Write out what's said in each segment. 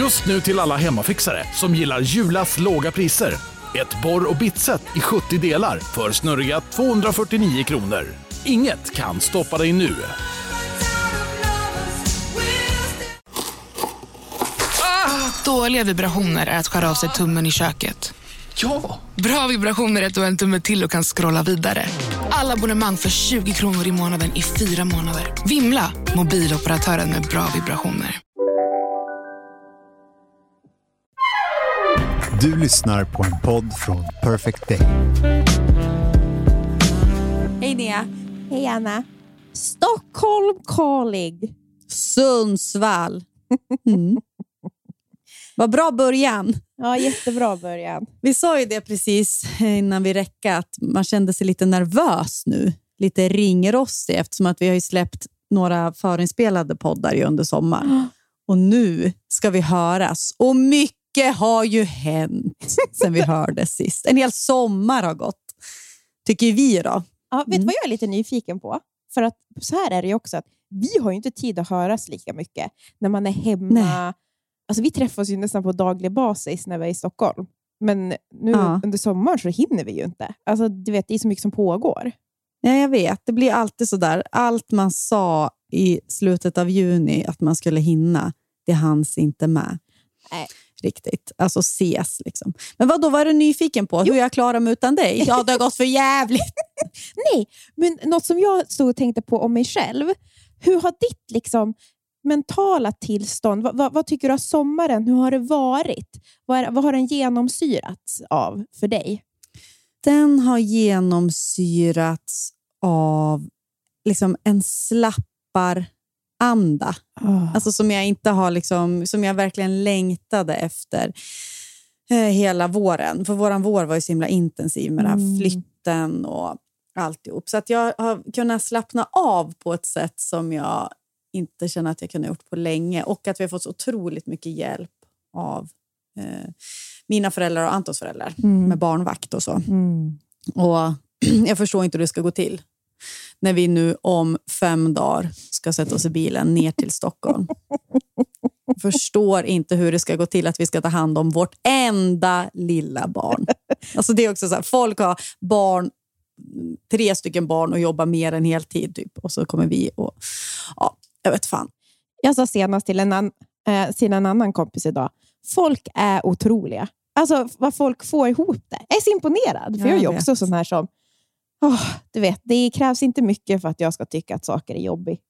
Just nu till alla hemmafixare som gillar Julas låga priser. Ett borr och bitset i 70 delar för snurriga 249 kronor. Inget kan stoppa dig nu. Dåliga vibrationer är att skära av sig tummen i köket. Ja! Bra vibrationer är att du har en tumme till och kan scrolla vidare. Alla abonnemang för 20 kronor i månaden i fyra månader. Vimla! Mobiloperatören med bra vibrationer. Du lyssnar på en podd från Perfect Day. Hej Nea. Hej Anna. Stockholm calling. Sundsvall. Mm. Vad bra början. Ja, jättebra början. Vi sa ju det precis innan vi räckte att man kände sig lite nervös nu. Lite ringrostig eftersom att vi har ju släppt några förinspelade poddar ju under sommaren. Och nu ska vi höras. Och mycket har ju hänt sen vi hördes sist. En hel sommar har gått, tycker vi då. Ja, vet du Mm. vad jag är lite nyfiken på? För att så här är det ju också, att vi har ju inte tid att höras lika mycket när man är hemma. Nej. Alltså, vi träffas ju nästan på daglig basis när vi är i Stockholm. Men nu Ja. under sommaren så hinner vi ju inte. Alltså, du vet, det är så mycket som pågår. Ja, jag vet. Det blir alltid så där. Allt man sa i slutet av juni att man skulle hinna, det hanns inte med. Nej. Riktigt. Alltså ses liksom. Men vad då var du nyfiken på? Hur jag klarar mig utan dig? Ja, det har gått för jävligt. Nej, men något som jag stod och tänkte på om mig själv. Hur har ditt liksom, mentala tillstånd, vad, vad, vad tycker du av sommaren? Hur har det varit? Vad, är, vad har den genomsyrats av för dig? Den har genomsyrats av liksom en slappar anda. Alltså som jag inte har liksom, som jag verkligen längtade efter eh, hela våren. För våran vår var ju så himla intensiv med den Mm. här flytten och alltihop. Så att jag har kunnat slappna av på ett sätt som jag inte känner att jag kunde gjort på länge. Och att vi har fått så otroligt mycket hjälp av eh, mina föräldrar och Antons föräldrar med barnvakt och så. Och Jag förstår inte hur det ska gå till när vi nu om fem dagar ska sätta oss i bilen ner till Stockholm. Jag förstår inte hur det ska gå till att vi ska ta hand om vårt enda lilla barn. Alltså det är också så här, folk har barn, tre stycken barn och jobbar mer än heltid. Typ. Och så kommer vi och... Ja, jag vet fan. Jag sa senast till en, an, eh, till en annan kompis idag, folk är otroliga. Alltså vad folk får ihop det. Jag är så imponerad. För Ja, jag är ju jag också sån här som, åh, du vet, det krävs inte mycket för att jag ska tycka att saker är jobbigt.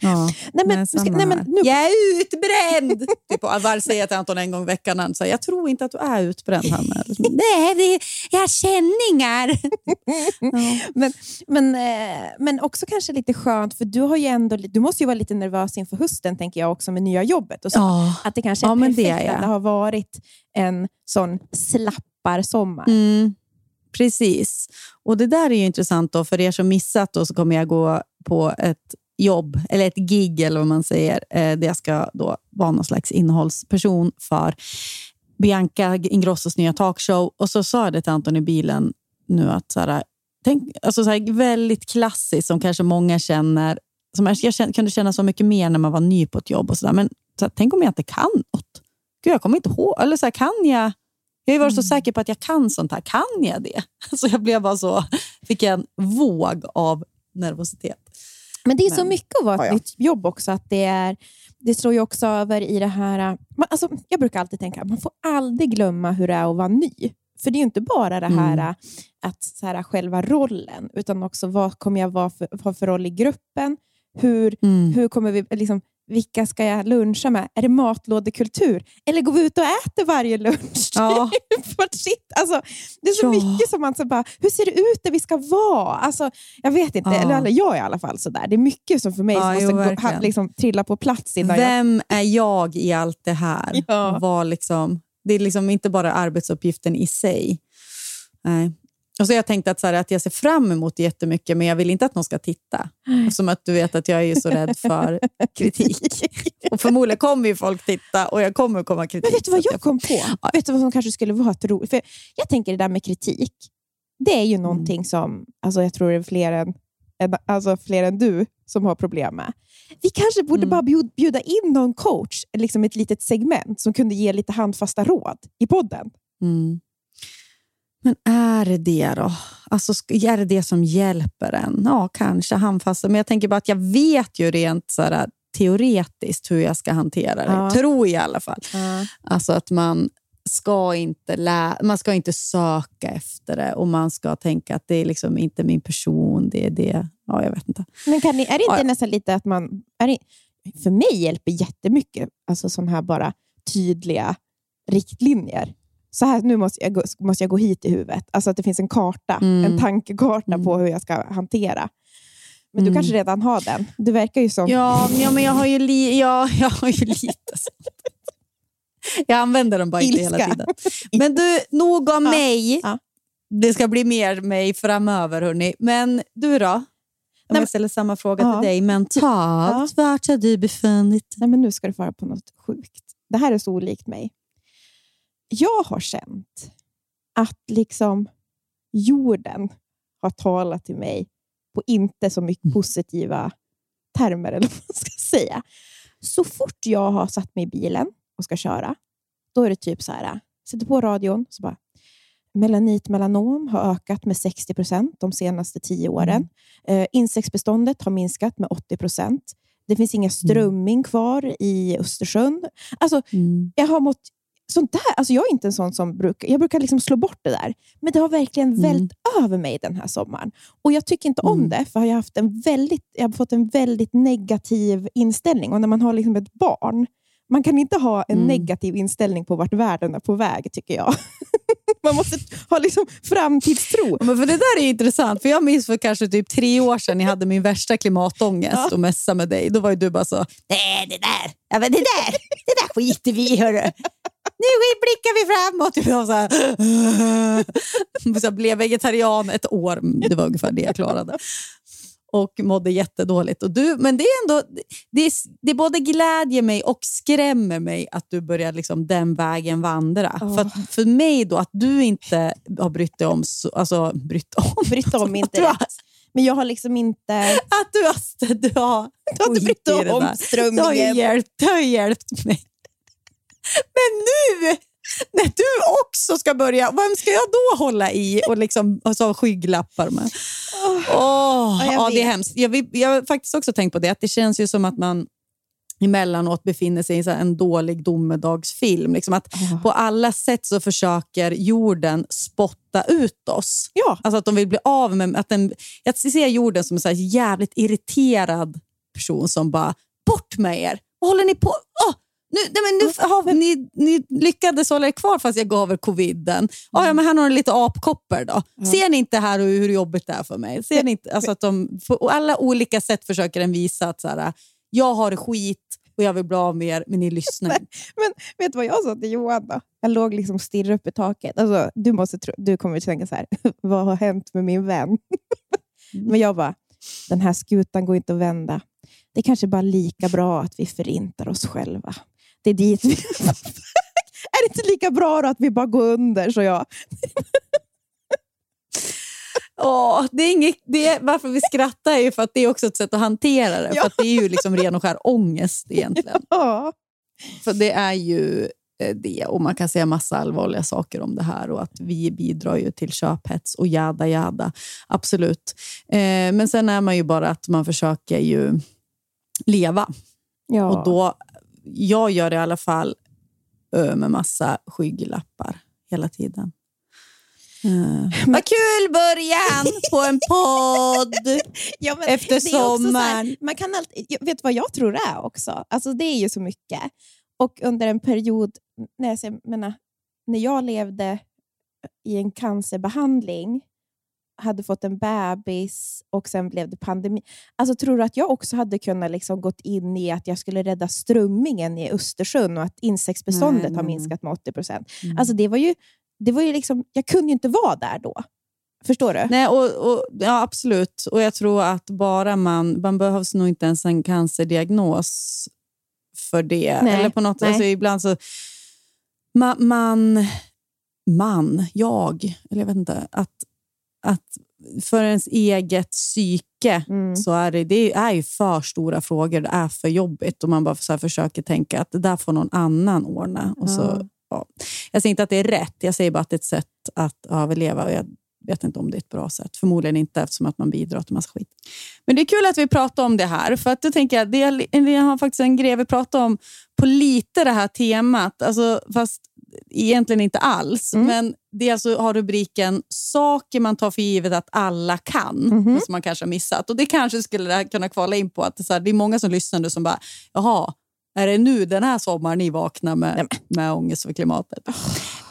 Ja, Nej, men, nej, ska, samma nej, men här. nu, Jag är utbränd! typ, Alvar säger till Anton en gång i veckan, han säger, jag tror inte att du är utbränd, Hanna. Nej, det, jag har känningar. ja. men, men, eh, men också kanske lite skönt, för du, har ju ändå, du måste ju vara lite nervös inför hösten, tänker jag också, med nya jobbet. Och så. Ja. Att det kanske är Ja, men det perfekt är att det har varit en sån slappar-sommar. Mm, precis. Och Det där är ju intressant. Då, för er som missat då, så kommer jag gå på ett jobb, eller ett gig, eller vad man säger, eh, där jag ska då vara någon slags innehållsperson för Bianca Ingrossos nya talkshow. Och så sa jag det till Anton i bilen nu att så här, tänk, alltså så här, väldigt klassiskt som kanske många känner. Som jag, jag kände, kunde känna så mycket mer när man var ny på ett jobb. och så där, Men så här, tänk om jag inte kan något? Gud, jag kommer inte ihåg. Eller så här, kan jag? Jag har ju varit så säker på att jag kan sånt här. Kan jag det? Så jag blev bara så, fick en våg av nervositet. Men det är så Men- mycket att vara ett Ja, ja. nytt jobb också. Att det, är, det slår ju också över i det här... Man, alltså, jag brukar alltid tänka att man får aldrig glömma hur det är att vara ny. För det är ju inte bara det här Mm. att så här, själva rollen, utan också vad kommer jag vara för, ha för roll i gruppen? Hur, Mm. hur kommer vi, liksom, vilka ska jag luncha med? Är det matlådekultur? Eller går vi ut och äter varje lunch? Ja. Shit, alltså, det är så Ja. mycket som man så bara, hur ser det ut där vi ska vara? Alltså, jag vet inte, Ja. eller jag är i alla fall sådär. Det är mycket som för mig Ja, som jo, måste gå, ha, liksom, trilla på plats innan jag... Vem är jag i allt det här? Ja. Vad liksom, det är liksom inte bara arbetsuppgiften i sig. Nej. Och så jag tänkt att, så här, att jag ser fram emot det jättemycket, men jag vill inte att någon ska titta. Som att du vet att jag är så rädd för kritik. Och förmodligen kommer ju folk titta och jag kommer komma kritik. Men vet du vad att jag kom på? Vet du vad som kanske skulle vara roligt? För jag tänker det där med kritik. Det är ju någonting som alltså jag tror det är fler än alltså fler än du som har problem med. Vi kanske borde Mm. bara bjud- bjuda in någon coach, liksom ett litet segment som kunde ge lite handfasta råd i podden. Mm. Men är det det då? Alltså, är det det som hjälper en? Ja, kanske handfasta. Men jag tänker bara att jag vet ju rent så här, teoretiskt hur jag ska hantera det. Ja. Tror jag i alla fall. Alltså att man ska inte lä- man ska inte söka efter det och man ska tänka att det är liksom inte min person. Det är det. Ja, jag vet inte. Men kan ni, är det inte Ja. nästan lite att man... Är det, för mig hjälper jättemycket alltså sån här bara tydliga riktlinjer. Så här, nu måste jag, gå, måste jag gå hit i huvudet. Alltså att det finns en karta, Mm. en tankekarta Mm. på hur jag ska hantera. Men du Mm. kanske redan har den. Du verkar ju som... Ja, ja men jag har ju, li- ja, jag har ju lite sånt. Jag använder dem bara inte hela tiden. Men du, nog om Ja, mig. ja. Det ska bli mer mig framöver. Hörni. Men du då? Om Nej, jag ställer samma fråga Ja. till dig. Mentalt, vart har du befunnit Nej, men nu ska du fara på något sjukt. Det här är så olikt mig. Jag har känt att liksom jorden har talat till mig på inte så mycket positiva termer, eller vad man ska säga. Så fort jag har satt mig i bilen och ska köra, då är det typ så här, sätter på radion, så bara Melanitmelanom har ökat med 60 procent de senaste tio åren. Eh, insektsbeståndet har minskat med 80 procent. Det finns inga strömming kvar i Östersjön. Alltså, Mm. jag har mått sånt där. Alltså, jag är inte en sån som brukar, jag brukar liksom slå bort det där. Men det har verkligen Mm. vält över mig den här sommaren. Och Jag tycker inte om Mm. det, för jag har, haft en väldigt, jag har fått en väldigt negativ inställning. Och när man har liksom ett barn, man kan inte ha en Mm. negativ inställning på vart världen är på väg, tycker jag. man måste ha liksom framtidstro. Men för det där är intressant, för jag minns för kanske typ tre år sedan jag hade min värsta klimatångest Ja. och mässa med dig. Då var ju du bara så, nej det där, ja, men det där, det där skiter vi i hörru. Nu blickar vi framåt. Jag så här, så jag blev vegetarian ett år. Det var ungefär det jag klarade. Och mådde jättedåligt. Och du, men det är ändå, det, är, det både glädjer mig och skrämmer mig att du börjar liksom den vägen vandra. Ja. För, för mig då, att du inte har brytt dig om, så, alltså brytt om, Brytt om inte rätt. Men jag har liksom inte... att du har, du har, Du har inte brytt dig om där. Det har, hjälpt, det har hjälpt mig. Men nu, när du också ska börja, vem ska jag då hålla i och liksom och så ha skygglappar med? Ja, jag ja, det är hemskt. Jag, jag har faktiskt också tänkt på det, att det känns ju som att man emellanåt befinner sig i en dålig domedagsfilm. Liksom att Ja. På alla sätt så försöker jorden spotta ut oss. Ja, Alltså att de vill bli av med... Att den, jag ser jorden som en så jävligt irriterad person som bara, bort med er! Vad håller ni på? Åh, nu, nej men nu har ni, ni lyckades hålla er kvar fast jag gav er coviden. Ja, ja, men här har ni lite apkoppor då. Ser ni inte här hur jobbigt det är för mig? Ser ni inte, alltså att de, på alla olika sätt försöker den visa att så här, jag har skit och jag vill bli av med er, men ni lyssnar inte. men vet du vad jag sa till Johan då? Jag låg liksom och stirrade upp i taket. Alltså, du, måste tro, du kommer att tänka så här, vad har hänt med min vän? Men jag bara, den här skutan går inte att vända. Det är kanske bara lika bra att vi förintar oss själva. Det är dit vi är det inte lika bra då att vi bara går under? Så jag, Åh, det är inget, det är, varför vi skrattar är ju för att det är också ett sätt att hantera det. Ja. För det är ju liksom ren och skär ångest egentligen. ja. För det är ju eh, det. Och man kan säga massa allvarliga saker om det här och att vi bidrar ju till köphets och jada jada. Absolut. Eh, men sen är man ju bara att man försöker ju leva. Ja. Och då, jag gör det i alla fall med massa skygglappar hela tiden. Uh. Vad kul början på en podd Ja, efter så här, sommaren. man kan alltid, jag vet vad jag tror det är också? Alltså, det är ju så mycket. Och under en period, när jag, menar, när jag levde i en cancerbehandling, hade fått en bebis och sen blev det pandemi. Alltså, tror du att jag också hade kunnat liksom gått in i att jag skulle rädda strömmingen i Östersjön och att insektsbeståndet Nej, nej, har minskat med 80 procent? Mm. Alltså, det var ju, det var ju liksom, jag kunde ju inte vara där då. Förstår du? Nej, och, och, ja, absolut. Och jag tror att bara man... Man behövs nog inte ens en cancerdiagnos för det. Nej, Eller på något, nej. alltså, ibland så... Man, man, man, jag, eller jag vet inte, att, att för ens eget psyke Mm. så är det, det är ju för stora frågor. Det är för jobbigt och man bara så försöker tänka att det där får någon annan ordna. Och så, Ja. ja. Jag säger inte att det är rätt, jag säger bara att det är ett sätt att överleva. Och jag vet inte om det är ett bra sätt. Förmodligen inte eftersom att man bidrar till massa skit. Men det är kul att vi pratar om det här. För att då tänker jag, det vi har faktiskt en grej vi pratar om på lite det här temat. Alltså, fast egentligen inte alls. Mm. Men det alltså har rubriken “Saker man tar för givet att alla kan”, Mhm. som man kanske har missat. Och Det kanske skulle kunna kvala in på att det är, så här, det är många som lyssnar nu som bara “Jaha, är det nu den här sommaren ni vaknar med, med ångest för klimatet?”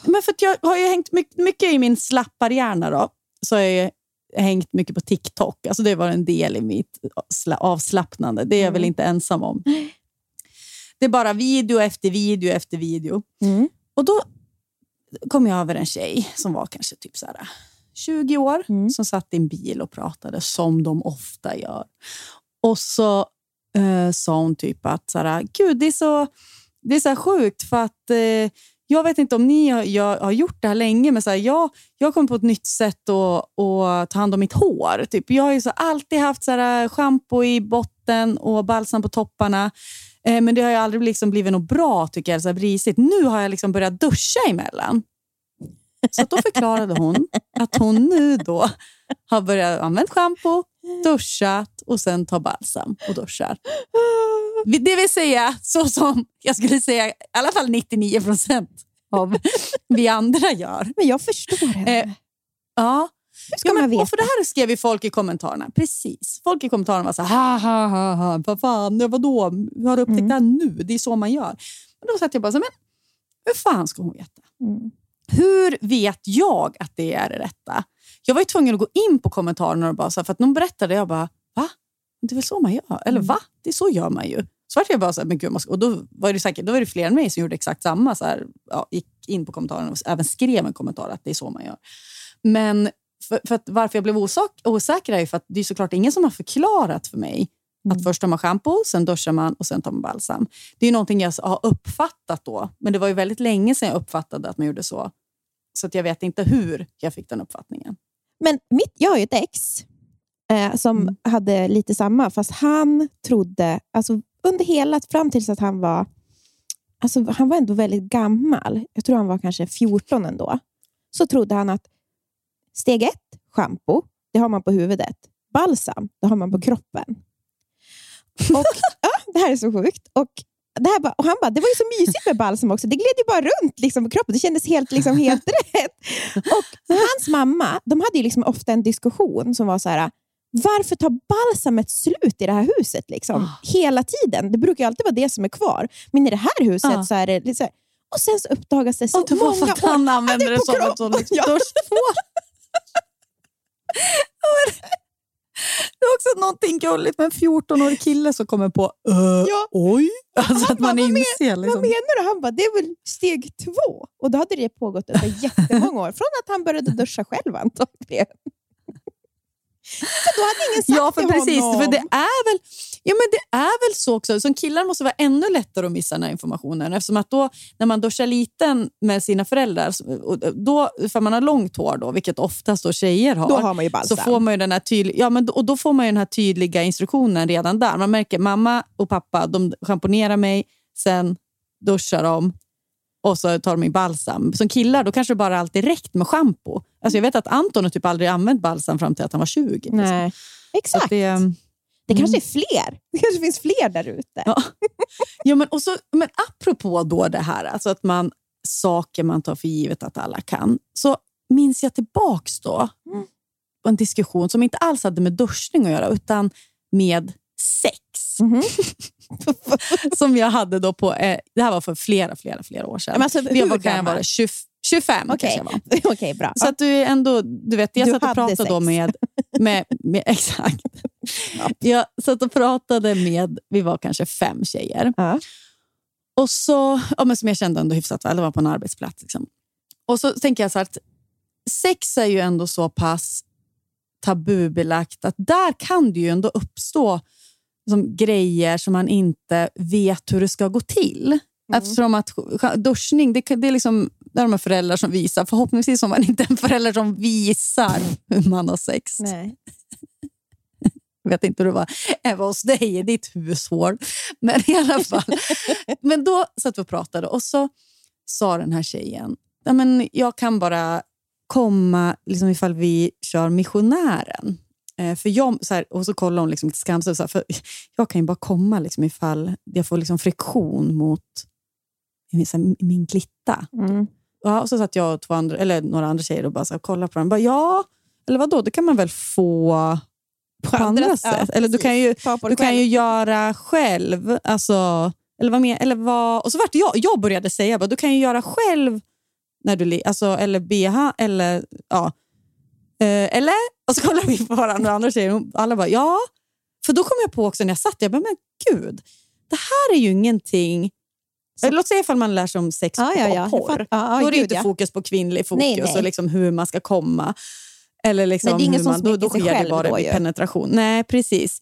Men för jag har ju hängt mycket, mycket i min slapparhjärna då, så har jag hängt mycket på TikTok. Alltså det var en del i mitt sla- avslappnande. Det är jag väl inte ensam om. Det är bara video efter video efter video. Mm. Och då kom jag över en tjej som var kanske typ så här 20 år, Mm. som satt i en bil och pratade som de ofta gör. Och så eh, sa hon typ att så här, Gud, det är så, det är så sjukt för att eh, jag vet inte om ni har, jag har gjort det här länge, men så här, jag, jag kommit på ett nytt sätt att, att ta hand om mitt hår. Typ. Jag har ju så alltid haft så här, shampoo i botten och balsam på topparna. Eh, men det har ju aldrig liksom blivit något bra, tycker jag, så här brisigt. Nu har jag liksom börjat duscha emellan. Så då förklarade hon att hon nu då har börjat använda shampoo, duschat och sen tar balsam och duschar. Det vill säga så som jag skulle säga i alla fall 99 procent av vi andra gör. Men jag förstår henne. Eh, Ja. Ska Ja, man men, veta? och för det här skrev ju folk i kommentarerna. Precis. Folk i kommentarerna var så här, ha, ha, ha, vad fan, vadå, hur har du upptäckt Mm. det här nu? Det är så man gör. Men då satt jag bara så här, men hur fan ska hon veta? Mm. Hur vet jag att det är det rätta? Jag var ju tvungen att gå in på kommentarerna och bara, så här, för att någon berättade, jag bara, va? Det är väl så man gör? Eller Mm. va? Det är så gör man ju. Så vart jag bara så här, men gud, och då var det säkert, då var det fler än mig som gjorde exakt samma. Så här, ja, gick in på kommentarerna och även skrev en kommentar att det är så man gör. Men för, för varför jag blev osak, osäker är ju för att det är såklart ingen som har förklarat för mig Mm. att först tar man shampoo, sen duschar man och sen tar man balsam. Det är ju någonting jag har uppfattat då, men det var ju väldigt länge sedan jag uppfattade att man gjorde så. Så att jag vet inte hur jag fick den uppfattningen. Men mitt, jag har ju ett ex eh, som Mm. hade lite samma, fast han trodde, alltså under hela, fram tills att han var, alltså han var ändå väldigt gammal, jag tror han var kanske 14 ändå, så trodde han att steg ett, shampoo, det har man på huvudet. Balsam, det har man på kroppen. Och, ja, det här är så sjukt. Och, det här bara, och han bara, det var ju så mysigt med balsam också. Det gled ju bara runt liksom, på kroppen. Det kändes helt, liksom, helt rätt. Och hans mamma, de hade ju liksom ofta en diskussion som var så här, varför tar balsamet slut i det här huset? Liksom? Hela tiden. Det brukar alltid vara det som är kvar. Men i det här huset Ja. så är det så här, och sen så uppdagas det så Och många att han år- använde Ja, det som ett kroppen. sånt liksom, Ja. duschtvål. Det är också någonting gulligt med en 14-årig kille som kommer på uh, Ja. oj. Alltså Han att man bara, vad inser. Vad Liksom. menar du? Han bara, det är väl steg två? Och då hade det pågått över jättemånga år. Från att han började duscha själv antagligen. Så då hade ingen sagt Ja, för till precis. honom. För det är väl ja, men det är väl så också. Som killar måste det vara ännu lättare att missa den här informationen. Eftersom att då, när man duschar liten med sina föräldrar, då, för man har långt hår, då, vilket oftast då tjejer har, Då har man ju så får man ju den här tydliga, ja, men, och då får man ju den här tydliga instruktionen redan där. Man märker mamma och pappa de schamponerar mig, sen duschar de och så tar de i balsam. Som killar då kanske det bara alltid räckt med schampo. Alltså jag vet att Anton har typ aldrig använt balsam fram till att han var 20. liksom. Nej. Exakt. det, Det kanske Mm. är fler. Det kanske finns fler där ute. Ja. ja, men, och så, men apropå då det här, alltså att man saker man tar för givet att alla kan, så minns jag tillbaks då Mm. en diskussion som inte alls hade med duschning att göra, utan med sex. Mhm. som jag hade då på, eh, det här var för flera, flera, flera år sedan. Men alltså, jag var, kan jag vara 20, 25 Okej, kanske jag var. Okej, bra. Så att du är ändå, du vet, jag Du satt och pratade då sex. med, med, med exakt. Jag satt och pratade med, vi var kanske fem tjejer. Ja. Och så, ja, men som jag kände ändå hyfsat väl, det var på en arbetsplats. Liksom. Och så tänker jag så här att sex är ju ändå så pass tabubelagt att där kan det ju ändå uppstå som grejer som man inte vet hur det ska gå till. Eftersom att duschning, det, det är liksom där har man föräldrar som visar. Förhoppningsvis har man inte en förälder som visar hur man har sex. Nej. Jag vet inte hur det var Även hos dig i ditt hushåll. Men i alla fall. men då satt vi och pratade och så sa den här tjejen, ja, men jag kan bara komma liksom ifall vi kör missionären. Eh, för jag, så här, och så kollar hon liksom lite skamset. Så här, för jag kan ju bara komma liksom ifall jag får liksom friktion mot så här, min glitta. Mm. Ja, och så satt jag och två andra, eller några andra tjejer och bara så här, kollade på den. Bara, ja, eller vadå? Det kan man väl få på, andra, ja, sätt? eller du kan ju, du kan ju göra själv. Alltså, eller vad mer, eller vad, och så vart jag, jag började säga, bara, du kan ju göra själv. när du alltså, Eller BH, eller ja. Eh, eller? Och så kollar vi på varandra och andra tjejer och alla bara ja. För då kom jag på också när jag satt, jag bara, men gud, det här är ju ingenting... Så- Låt säga ifall man lär sig om sex på ja, ja. Jag porr. Ja, ja, Då är det gud, inte fokus på kvinnlig fokus Nej, nej. och liksom hur man ska komma. Eller liksom Men det är ingen hur som man, då, då sker det bara då penetration. Nej, precis.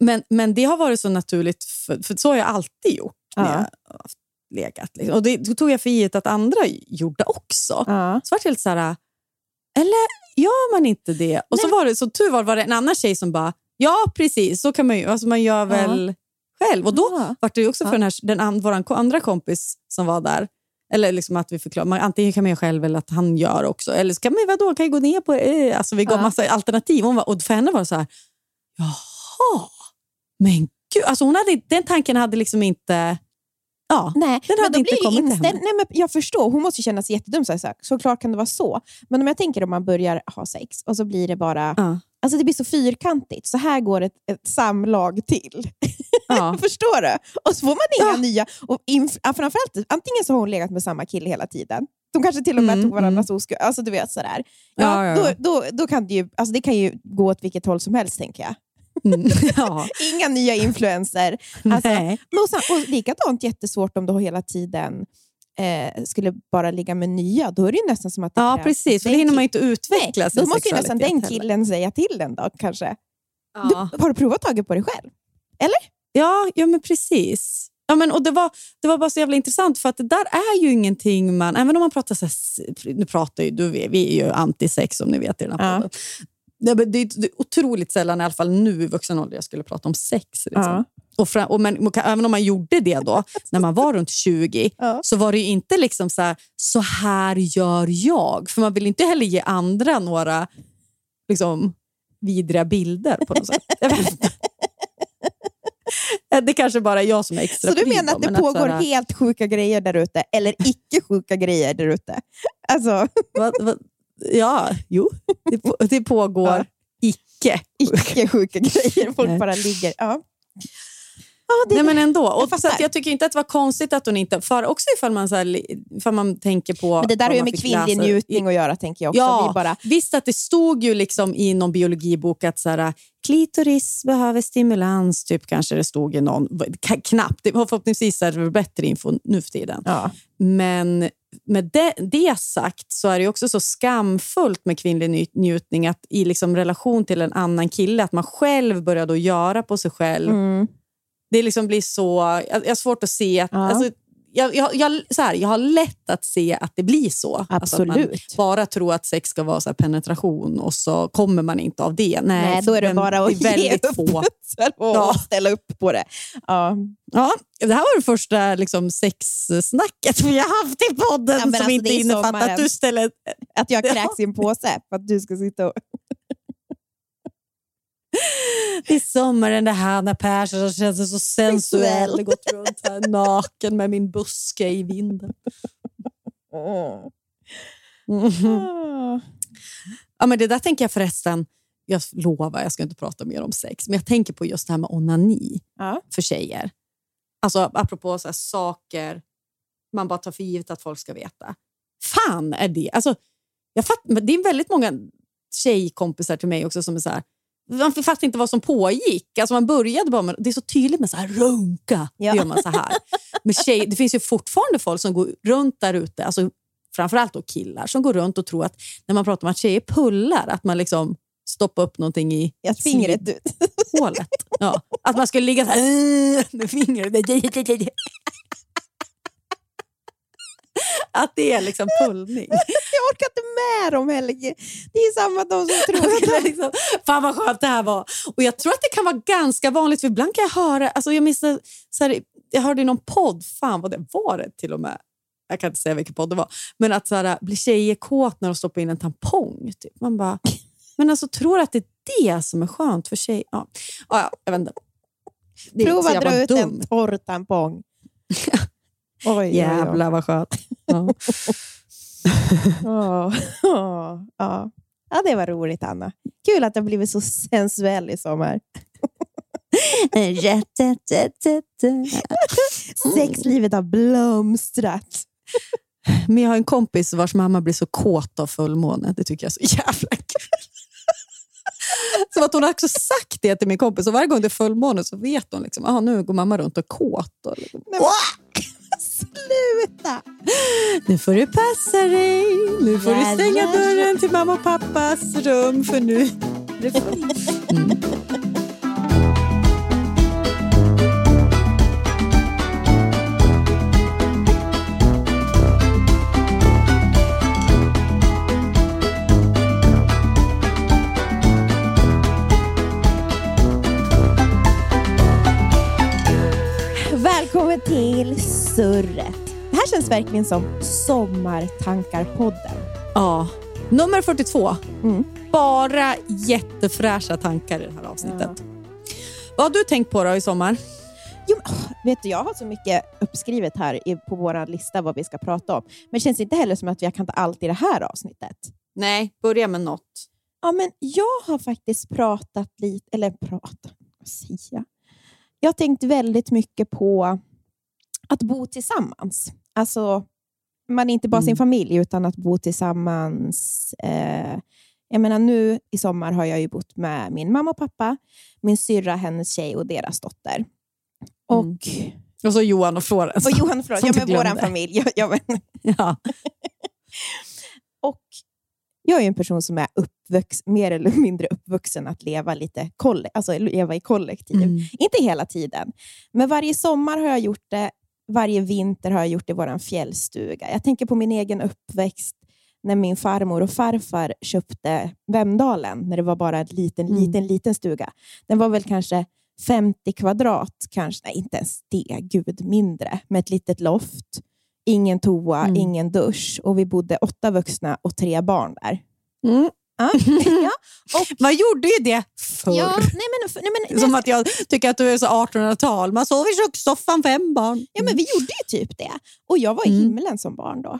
Men, men det har varit så naturligt, för, för så har jag alltid gjort när Ja. jag haft legat. Liksom. Och det då tog jag för givet att andra gjorde också. Så vart lite så här, eller gör man inte det? Och så var det, så tur var, var det en annan tjej som bara, ja precis, så kan man ju, alltså man gör väl själv. Och då Ja. var det också för den här, den vår andra kompis som var där, eller liksom att vi förklarar, man, antingen kan man göra själv eller att han gör också. Eller så kan man vadå, kan ju gå ner på eh. alltså Vi gav Ja. massa alternativ. Hon var, och för henne var det så här, jaha, men gud. Alltså hon hade, den tanken hade liksom inte... Ja, Nej, Den hade inte det kommit till inställd. henne. Nej, men Jag förstår, hon måste känna sig jättedum. Så, här. Såklart kan det vara så. Men om jag tänker om man börjar ha sex och så blir det bara... ja, Alltså det blir så fyrkantigt. Så här går ett, ett samlag till. ja. Förstår du? Och så får man inga Ja. nya. Och inf- framförallt, antingen så har hon legat med samma kille hela tiden. De kanske till och med Mm, tog varandras oskuld. Alltså du vet sådär. Ja, Ja, ja. Då, då, då kan det, ju, alltså det kan ju gå åt vilket håll som helst tänker jag. Mm, ja. Inga nya influenser. Alltså, och, sen, och likadant jättesvårt om du hela tiden eh, skulle bara ligga med nya. Då är det ju nästan som att ja, precis. För då hinner man ju inte utveckla sin Då måste ju nästan den sexualitet heller. killen säga till den då kanske. Ja. Du, har du provat tagit på dig själv? Ja, ja men precis. Ja, men, och det, var, det var bara så jävla intressant för att det där är ju ingenting man... Även om man pratar så här, Nu pratar ju du, vi är ju antisex som ni vet i den här Ja. podden. Det, men det, är- det är otroligt sällan, i alla fall nu i vuxen ålder, jag skulle prata om sex. Liksom. Ja. Och fram, och men, även om man gjorde det då, när man var runt 20, Ja. så var det ju inte liksom så här, så här gör jag. För man vill inte heller ge andra några liksom, vidriga bilder på något sätt. Inte. Det är kanske bara jag som är extra Så du menar att det men pågår här, helt sjuka grejer där ute, eller icke sjuka grejer där ute? Alltså, Ja, jo. Det, på, det pågår Ja. icke. icke sjuka grejer. Folk Nej. bara ligger. Ja. Det, Nej, men ändå. Jag Och så fattar. att jag tycker inte att det var konstigt att hon inte... För också ifall man, så här, ifall man tänker på... men det där har ju med kvinnlig läsa njutning att göra, tänker jag också. Ja, Vi bara, visst att det stod ju liksom i någon biologibok att så här, klitoris behöver stimulans, typ kanske det stod i någon. Knappt. Det, förhoppningsvis är det bättre info nu för tiden. ja. Men med det, det sagt så är det också så skamfullt med kvinnlig njutning att i liksom relation till en annan kille, att man själv börjar då göra på sig själv. Mm. Det liksom blir så... Jag, jag har svårt att se... Att, Ja. alltså, jag, jag, jag, så här, jag har lätt att se att det blir så. Alltså att man Absolut. bara tror att sex ska vara så här penetration och så kommer man inte av det. Nej, Nej, då är det bara att ge upp. få. och Ja. ställa upp på det. Ja. Ja, det här var det första liksom, sexsnacket vi har haft i podden Ja, som alltså, inte innefattar att du ställer... Att jag Ja. kräks i en påse för att du ska sitta och... Det är sommaren det här när Persson känns så sensuell. Jag gått runt här naken med min buske i vinden. Ah. Ja, men det där tänker jag förresten, jag lovar jag ska inte prata mer om sex, men jag tänker på just det här med onani Ja. för tjejer. Alltså apropå så saker man bara tar för givet att folk ska veta. Fan är det? Alltså, jag fatt, det är väldigt många tjejkompisar till mig också som är så här, man fattar inte vad som pågick. Alltså man började bara med, det är så tydligt med så här, runka. Ja. Gör man så här. Men tjej, det finns ju fortfarande folk som går runt där ute, alltså framförallt då killar, som går runt och tror att när man pratar om att tjejer pullar, att man liksom stoppar upp någonting i Jag fingret ut. hålet. Ja. Att man skulle ligga så här med fingret. Att det är liksom pullning. Jag orkar inte med dem heller. Det är samma de som tror Det är att liksom, Fan vad skönt det här var. Och Jag tror att det kan vara ganska vanligt, för ibland kan jag höra... Alltså jag, minns, så här, jag hörde i någon podd, fan vad det var det till och med. Jag kan inte säga vilken podd det var. Men att så här, blir tjejer kåt när de stoppar in en tampong? Typ. Man bara, men alltså tror att det är det som är skönt för tjejer? Ja, ja, ja jag vet inte. Prova att dra ut en torr tampong. Oj, oj, oj. Jävlar vad skönt. Ja. Ja, ja, ja. ja, det var roligt Anna. Kul att du har blivit så sensuell i sommar. Sexlivet har blomstrat. Men jag har en kompis vars mamma blir så kåt av fullmåne. Det tycker jag är så jävla kul. Så att hon har också sagt det till min kompis och varje gång det är fullmåne så vet hon liksom, ah, nu går mamma runt och är kåt. Och liksom, Sluta! nu får du passa dig. Nu får du stänga dörren till mamma och pappas rum för nu är Surret. Det här känns verkligen som Sommartankar-podden. Ja. Nummer 42. Mm. Bara jättefräscha tankar i det här avsnittet. Vad har du tänkt på då i sommar? Jo, vet du, jag har så mycket uppskrivet här på vår lista vad vi ska prata om. Men det känns inte heller som att vi kan ta allt i det här avsnittet. Nej, börja med något. Ja, men jag har faktiskt pratat lite, eller pratat, vad säger jag? Jag har tänkt väldigt mycket på att bo tillsammans. Alltså, man är inte bara sin Mm. familj, utan att bo tillsammans. Eh, jag menar, nu i sommar har jag ju bott med min mamma och pappa, min syrra, hennes tjej och deras dotter. Och, Mm. Och så Johan och Florens. och Johan, förlåt, Som ja, men vår familj. Ja, ja, men, Ja. Och jag är ju en person som är uppvux, mer eller mindre uppvuxen att leva, lite kolle, alltså leva i kollektiv. Mm. Inte hela tiden, men varje sommar har jag gjort det. Varje vinter har jag gjort i vår fjällstuga. Jag tänker på min egen uppväxt när min farmor och farfar köpte Vemdalen, när det var bara en liten, Mm. liten, liten stuga. Den var väl kanske 50 kvadrat, kanske, nej inte ens det, gud mindre, med ett litet loft. Ingen toa, Mm. ingen dusch och vi bodde åtta vuxna och tre barn där. Mm. Ja. ja. Och, Man gjorde ju det förr. ja, nej men, nej men, Som att jag tycker att du är så 1800-tal. Man sov i kökssoffan, fem barn. Ja, men vi gjorde ju typ det. Och jag var i Mm. himlen som barn då.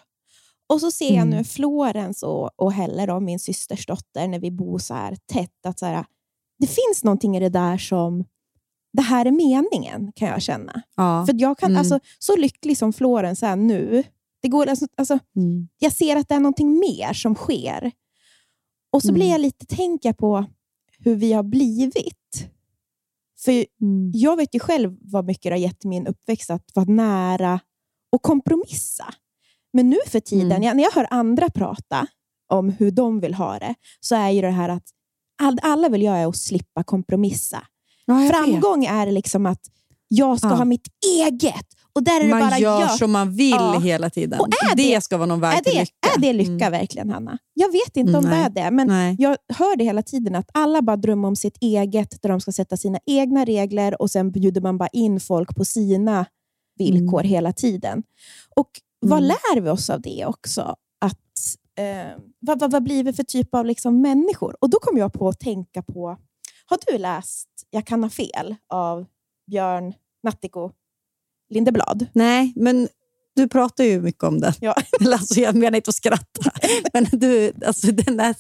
Och så ser jag Mm. nu Florens och, och Helle, då, min systers dotter, när vi bor så här tätt, att så här, det finns någonting i det där som, det här är meningen, kan jag känna. Ja. För jag kan, Mm. alltså, så lycklig som Florens är nu, det går, alltså, alltså, Mm. jag ser att det är någonting mer som sker. Och så Mm. blir jag lite tänka på hur vi har blivit. För Mm. jag vet ju själv vad mycket det har gett min uppväxt att vara nära och kompromissa. Men nu för tiden, Mm. jag, när jag hör andra prata om hur de vill ha det, så är ju det här att all, alla vill göra är att slippa kompromissa. Ja, jag vet. Framgång är liksom att jag ska Ja. ha mitt eget. Och där är det Man bara gör jag. som man vill Ja. hela tiden. Och är det, det- ska vara någon väg Är till det, lycka. är det lycka Mm. verkligen, Hanna? Jag vet inte om Nej. det är det, men Nej. jag hör det hela tiden att alla bara drömmer om sitt eget, där de ska sätta sina egna regler och sen bjuder man bara in folk på sina villkor hela tiden. Och vad Mm. lär vi oss av det också? Att, eh, vad, vad, vad blir vi för typ av liksom människor? Och Då kom jag på att tänka på, har du läst Jag kan ha fel av Björn Nattiko Lindeblad? Nej, men du pratar ju mycket om den. Ja. Alltså, jag menar inte att skratta. Men du, alltså, den, är,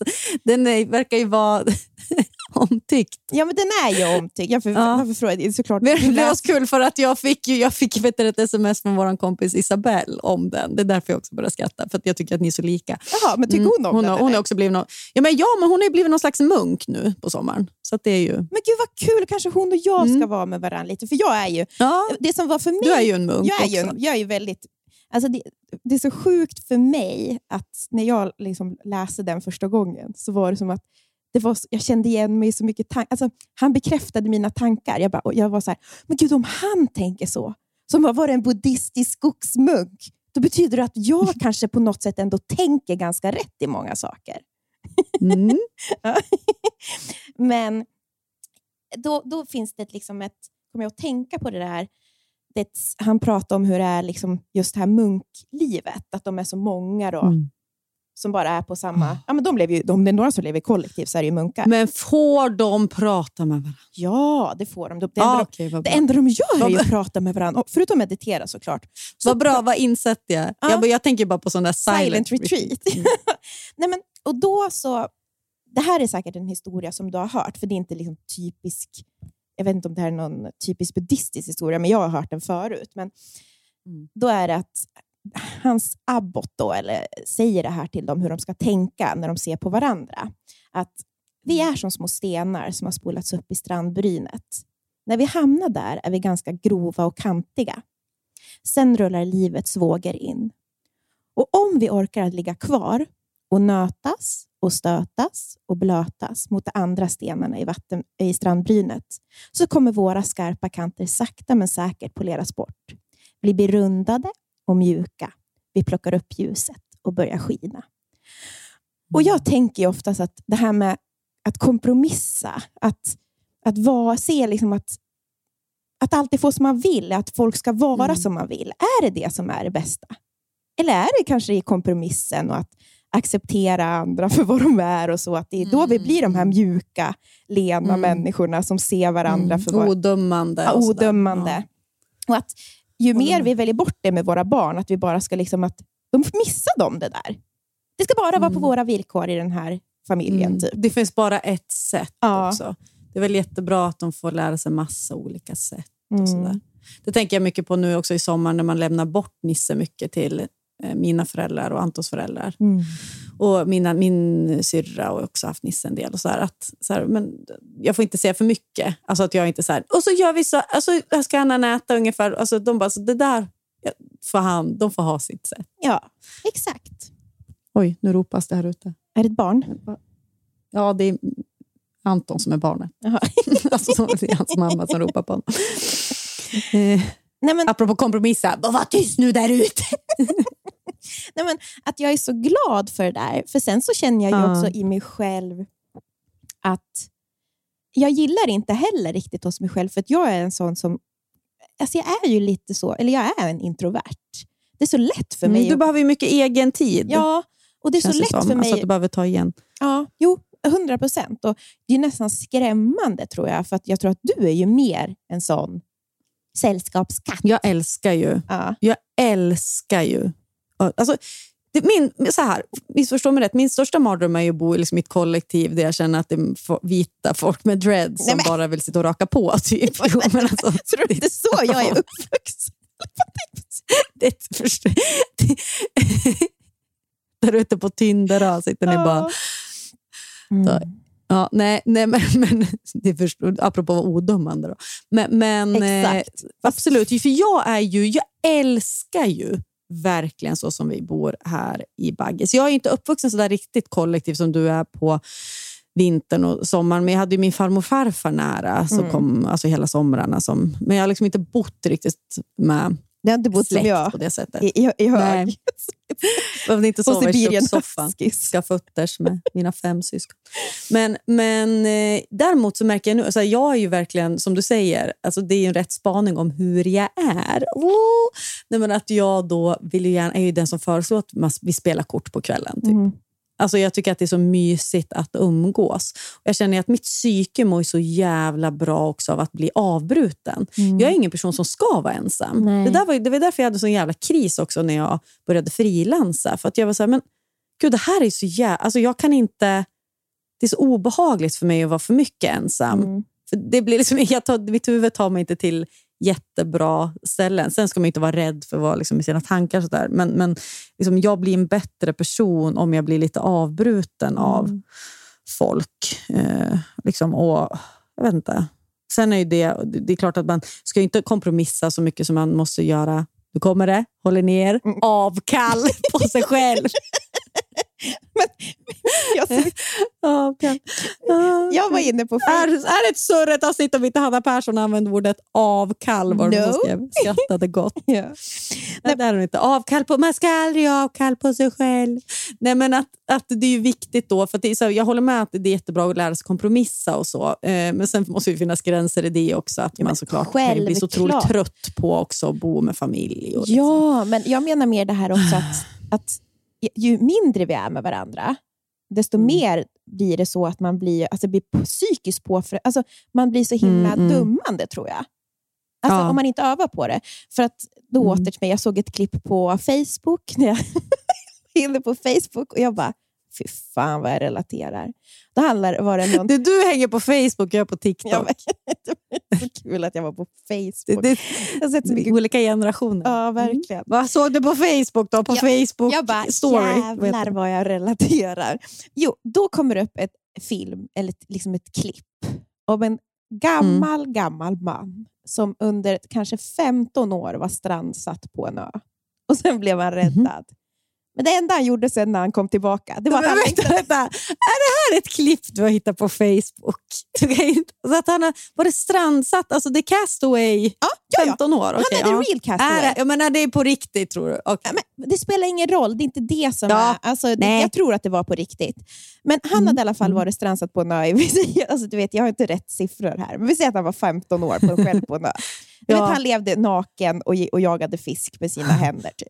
den är, verkar ju vara omtyckt. Ja, men den är ju omtyckt. Jag för, Ja. Varför frågar jag? Såklart. Men det var så kul för att jag fick, ju, jag fick vet ett sms från vår kompis Isabelle om den. Det är därför jag också började skratta, för att jag tycker att ni är så lika. Jaha, men tycker Mm. hon om hon den? har, hon har också blivit någon, ja, men ja, men hon har ju blivit någon slags munk nu på sommaren. Så det är ju... Men gud vad kul, kanske hon och jag ska Mm. vara med varandra lite. För jag är ju, Ja, det som var för mig... du är ju en munk jag är ju, också. jag är ju väldigt... Alltså det, det är så sjukt för mig att när jag liksom läste den första gången så var det som att det var, jag kände igen mig i så mycket tankar. Alltså, han bekräftade mina tankar. Jag, bara, jag var så här, men gud om han tänker så, som har varit en buddhistisk skogsmunk, då betyder det att jag kanske på något sätt ändå tänker ganska rätt i många saker. Mm. Men då, då finns det liksom ett, kommer jag att tänka på det där, det, han pratar om hur det är liksom just det här munklivet, att de är så många då, Mm. Som bara är på samma... Ja, men de lever ju, om det är några som lever i kollektiv så är det ju munkar. Men får de prata med varandra? ja, det får de. Det, Ah, enda, okej, vad de, det enda de gör är ju att prata med varandra, förutom meditera såklart. Så Vad bra, vad insett jag. Ja. jag. Jag tänker bara på sån där silent, silent, retreat. Mm. Nej, men, och då så, det här är säkert en historia som du har hört, för det är inte liksom typisk, jag vet inte om det här är någon typisk buddhistisk historia, men jag har hört den förut. Men Mm. Då är det att hans abbot då, eller, säger det här till dem, hur de ska tänka när de ser på varandra. Att vi är som små stenar som har spolats upp i strandbrynet. När vi hamnar där är vi ganska grova och kantiga. Sen rullar livets vågor in. Och om vi orkar att ligga kvar och nötas och stötas och blötas mot de andra stenarna i, vatten, i strandbrynet så kommer våra skarpa kanter sakta men säkert poleras bort. Vi blir rundade och mjuka. Vi plockar upp ljuset och börjar skina. Och Jag tänker oftast att det här med att kompromissa, att, att vara, se liksom att, att alltid få som man vill, att folk ska vara Mm. som man vill. Är det det som är det bästa? Eller är det kanske i kompromissen och att acceptera andra för vad de är och så, att det är då vi blir de här mjuka, lena Mm. människorna som ser varandra för vad Odömande. ja, och sådär. odömande. Och att ju mer vi väljer bort det med våra barn, att vi bara ska liksom att de missar de det där. Det ska bara vara på Mm. våra villkor i den här familjen. Mm. Typ. Det finns bara ett sätt Ja. också. Det är väl jättebra att de får lära sig massa olika sätt. och Mm. sådär. Det tänker jag mycket på nu också i sommar när man lämnar bort Nisse mycket till mina föräldrar och Antons föräldrar. Mm. Och mina, min syrra har också haft Nisse en del. Och så här, att, så här, men jag får inte säga för mycket. Alltså att jag inte så här, och så gör vi så, alltså, här ska han äta ungefär. Alltså, de bara, så det där får han, de får ha sitt sätt. Ja, exakt. Oj, nu ropas det här ute. Är det ett barn? Ja, det är Anton som är barnet. Alltså, så- det är hans mamma som ropar på honom. Eh, Nej, men, apropå kompromissa, var tyst nu där ute. nej, men att jag är så glad för det där. För sen så känner jag ju Ja. också i mig själv att jag gillar inte heller riktigt hos mig själv, för att jag är en sån som... Alltså jag är ju lite så, eller jag är en introvert. Det är så lätt för mig. Mm, du behöver ju mycket egen tid. Ja, och det är så känns lätt som. för mig. Alltså att du behöver ta igen. Ja, jo, 100 procent. Det är nästan skrämmande tror jag, för att jag tror att du är ju mer en sån sällskapskatt. Jag älskar ju Ja. Jag älskar ju... Alltså, det, min, så här, missförstå mig rätt, min största mardröm är ju att bo i liksom mitt kollektiv där jag känner att det är vita folk med dreads Nej, som men- bara vill sitta och raka på. Typ. Jo, men alltså, Tror du inte så jag är uppvuxen? det, först, det, där ute på Tinder sitter ni bara... Mm. Ja, nej, nej, men, men det förstår, apropå vara odömande. Då. Men, men eh, Exakt. absolut, för jag är ju, jag älskar ju verkligen så som vi bor här i Baggis. Jag är inte uppvuxen så där riktigt kollektiv som du är på vintern och sommaren, men jag hade ju min farmor och farfar nära som Mm. kom alltså hela somrarna. Som, men jag har liksom inte bott riktigt med Det har inte bott som jag på det sättet. i, i, i hög. Behövde inte sova i kökssoffan Huskies. ska fötters med mina fem syskon. Men, men eh, däremot så märker jag nu, alltså jag är ju verkligen, som du säger, alltså det är ju en rätt spaning om hur jag är. Oh! Nej, men att jag då vill ju gärna, är ju den som föreslår att vi spelar kort på kvällen. Typ. Mm. Alltså jag tycker att det är så mysigt att umgås. Jag känner att mitt psyke mår så jävla bra också av att bli avbruten. Jag är ingen person som ska vara ensam. Mm. Nej. Det, där var, det var därför jag hade sån jävla kris också när jag började frilansa. För att jag var så här, men gud det här är så jävla... Alltså jag kan inte... Det är så obehagligt för mig att vara för mycket ensam. Mm. För det blir liksom, jag tar, mitt huvud tar mig inte till jättebra ställen. Sen ska man inte vara rädd för att vara liksom, i sina tankar. Så där. Men, men liksom, jag blir en bättre person om jag blir lite avbruten av folk. Eh, liksom, och, jag vet inte. Sen är det, det är klart att man ska inte kompromissa så mycket som man måste göra. Nu kommer det, håller ner, avkall på sig själv. Jag, Avkall. jag var inne på Är, är det ett surret avsnitt om inte Hanna Persson använde ordet avkall? Var No. skrev? Skrattade gott. Ja. Nej, det är hon inte. Avkall på, man ska aldrig göra avkall på sig själv. Nej, men att, att det är ju viktigt då, för det så, jag håller med att det är jättebra att lära sig kompromissa och så. Eh, men sen måste det finnas gränser i det också. Att man men såklart ju bli så otroligt trött på också att bo med familj. Och liksom. Ja, men jag menar mer det här också att, att ju mindre vi är med varandra, desto Mm. mer blir det så att man blir, alltså blir psykiskt påfrestad. Alltså, man blir så himla Mm, mm. dummande, tror jag. Alltså, Ja. Om man inte övar på det. För att då Mm. åter till mig, jag såg ett klipp på Facebook, när jag inne på Facebook och jag bara, fy fan vad jag relaterar. Då handlar, var det någon... Det, du hänger på Facebook och jag på TikTok. Det är så kul att jag var på det, Facebook. det, jag har sett så det, mycket... olika generationer. Ja, verkligen. Vad såg du på Facebook då? På Jag- Facebook Jag bara, story? Jävlar det? vad jag relaterar. Jo, då kommer det upp ett film, eller ett, liksom ett klipp, om en gammal, Mm. gammal man som under kanske 15 år var strandsatt på en ö. Och sen blev han räddad. Men det enda han gjorde sen när han kom tillbaka, det var att Men han vänta, vänta. Är det här ett klipp du har hittat på Facebook? Så att han har, var det strandsatt? Alltså The Castaway, Ja, ja, ja. 15 år? Han Okej, är the ja. real castaway. Är det, menar, det är på riktigt tror du? Okej. Ja, men det spelar ingen roll, det är inte det som Ja, är... Alltså, det, jag tror att det var på riktigt. Men han Mm, hade i alla fall mm. varit strandsatt på en ö. Alltså, du vet, jag har inte rätt siffror här, men vi säger att han var 15 år på, själv på en ö. Ja. vet, han levde naken och, och jagade fisk med sina händer. Typ.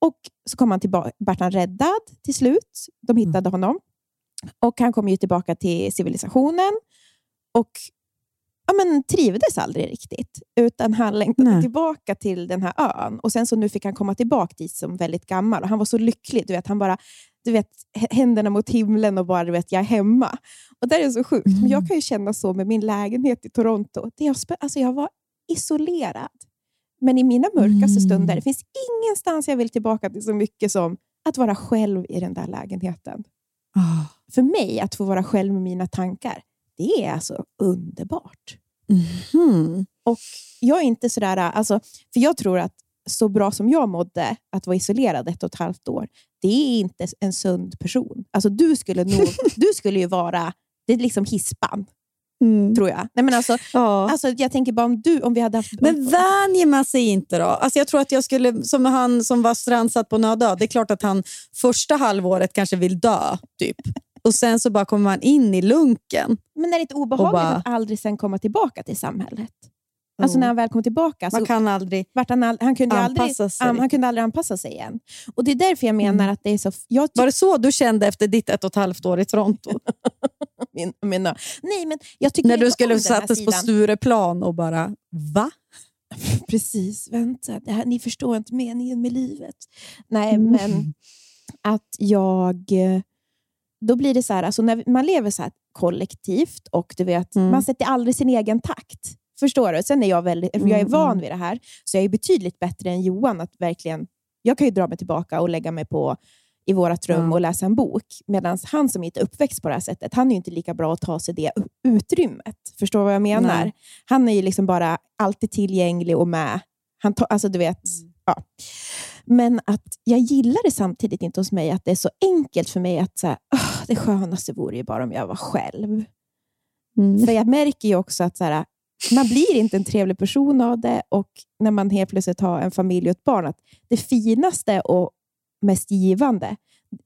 Och så kom han tillbaka, vart han räddad till slut. De Mm. hittade honom. Och han kom ju tillbaka till civilisationen och ja, men, trivdes aldrig riktigt. Utan han längtade Nej. tillbaka till den här ön. Och sen så nu fick han komma tillbaka dit som väldigt gammal. Och han var så lycklig. Du vet, han bara du vet, händerna mot himlen och bara du vet, jag är hemma. Och det är så sjukt. Men jag kan ju känna så med min lägenhet i Toronto. Det jag, alltså jag var isolerad. Men i mina mörkaste Mm. stunder, det finns ingenstans jag vill tillbaka till så mycket som att vara själv i den där lägenheten. Ah. För mig, att få vara själv med mina tankar, det är alltså underbart. Mhm. Och jag är inte sådär, alltså, för jag tror att så bra som jag mådde att vara isolerad ett och ett halvt år, det är inte en sund person. Alltså, du, skulle nog, du skulle ju vara det är liksom hispan, Mm. tror jag. Nej, men alltså, Ja. alltså, jag tänker bara om, du, om vi hade haft... Men vänjer man sig inte då? Alltså jag tror att jag skulle, som han som var strandsatt på nödö, det är klart att han första halvåret kanske vill dö. typ. Och Sen så bara kommer man in i lunken. Men är det inte obehagligt bara- att aldrig sen komma tillbaka till samhället? Alltså när han väl kom tillbaka, så Man kan aldrig... vart han, all, han, kunde aldrig, anpassa sig. um, han kunde aldrig anpassa sig igen. Och Det är därför jag menar Mm. att det är så... Jag Var det så du kände efter ditt ett och ett halvt år i Toronto? min, min, nej, men jag tycker När du skulle sattes på. Stureplan och bara va? Precis, vänta. Här, ni förstår inte meningen med livet. Nej, Mm. men att jag... Då blir det så här, alltså när man lever så här kollektivt och du vet, Mm. man sätter aldrig sin egen takt. Förstår du? Sen är jag, väldigt, jag är Mm, van mm. vid det här, så jag är betydligt bättre än Johan. att verkligen... Jag kan ju dra mig tillbaka och lägga mig på i vårt rum och läsa en bok. Medan han som inte är uppväxt på det här sättet, han är ju inte lika bra att ta sig det utrymmet. Förstår du vad jag menar? Nej. Han är ju liksom bara alltid tillgänglig och med. Han tar, alltså du vet, ja. Men att jag gillar det samtidigt inte hos mig, att det är så enkelt för mig att så här, "Åh, det skönaste vore ju bara om jag var själv. Mm. För jag märker ju också att så här, man blir inte en trevlig person av det och när man helt plötsligt har en familj och ett barn, att det finaste och mest givande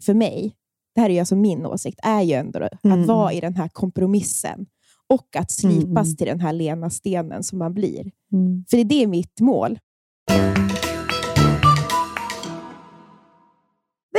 för mig, det här är ju alltså min åsikt, är ju ändå Mm. att vara i den här kompromissen och att slipas Mm. till den här lena stenen som man blir. Mm. För det är det mitt mål.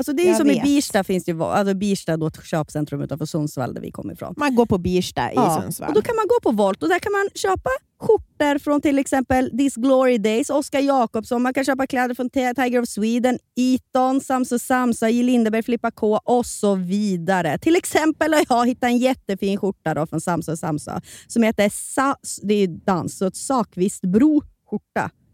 Alltså det är Jag som i vet. Birsta, finns det ju, alltså Birsta då ett köpcentrum utanför Sundsvall där vi kommer ifrån. Man går på Birsta i Ja, Sundsvall. Och då kan man gå på Volt och där kan man köpa skjortor från till exempel This Glory Days, Oscar Jakobsson, man kan köpa kläder från Ti- Tiger of Sweden, Eton, Samso Samsa, J. Lindeberg, Filippa K och så vidare. Till exempel har jag hittat en jättefin skjorta då från Samso Samsa som heter Sa- det är dans, så ett Sakvistbro skjorta.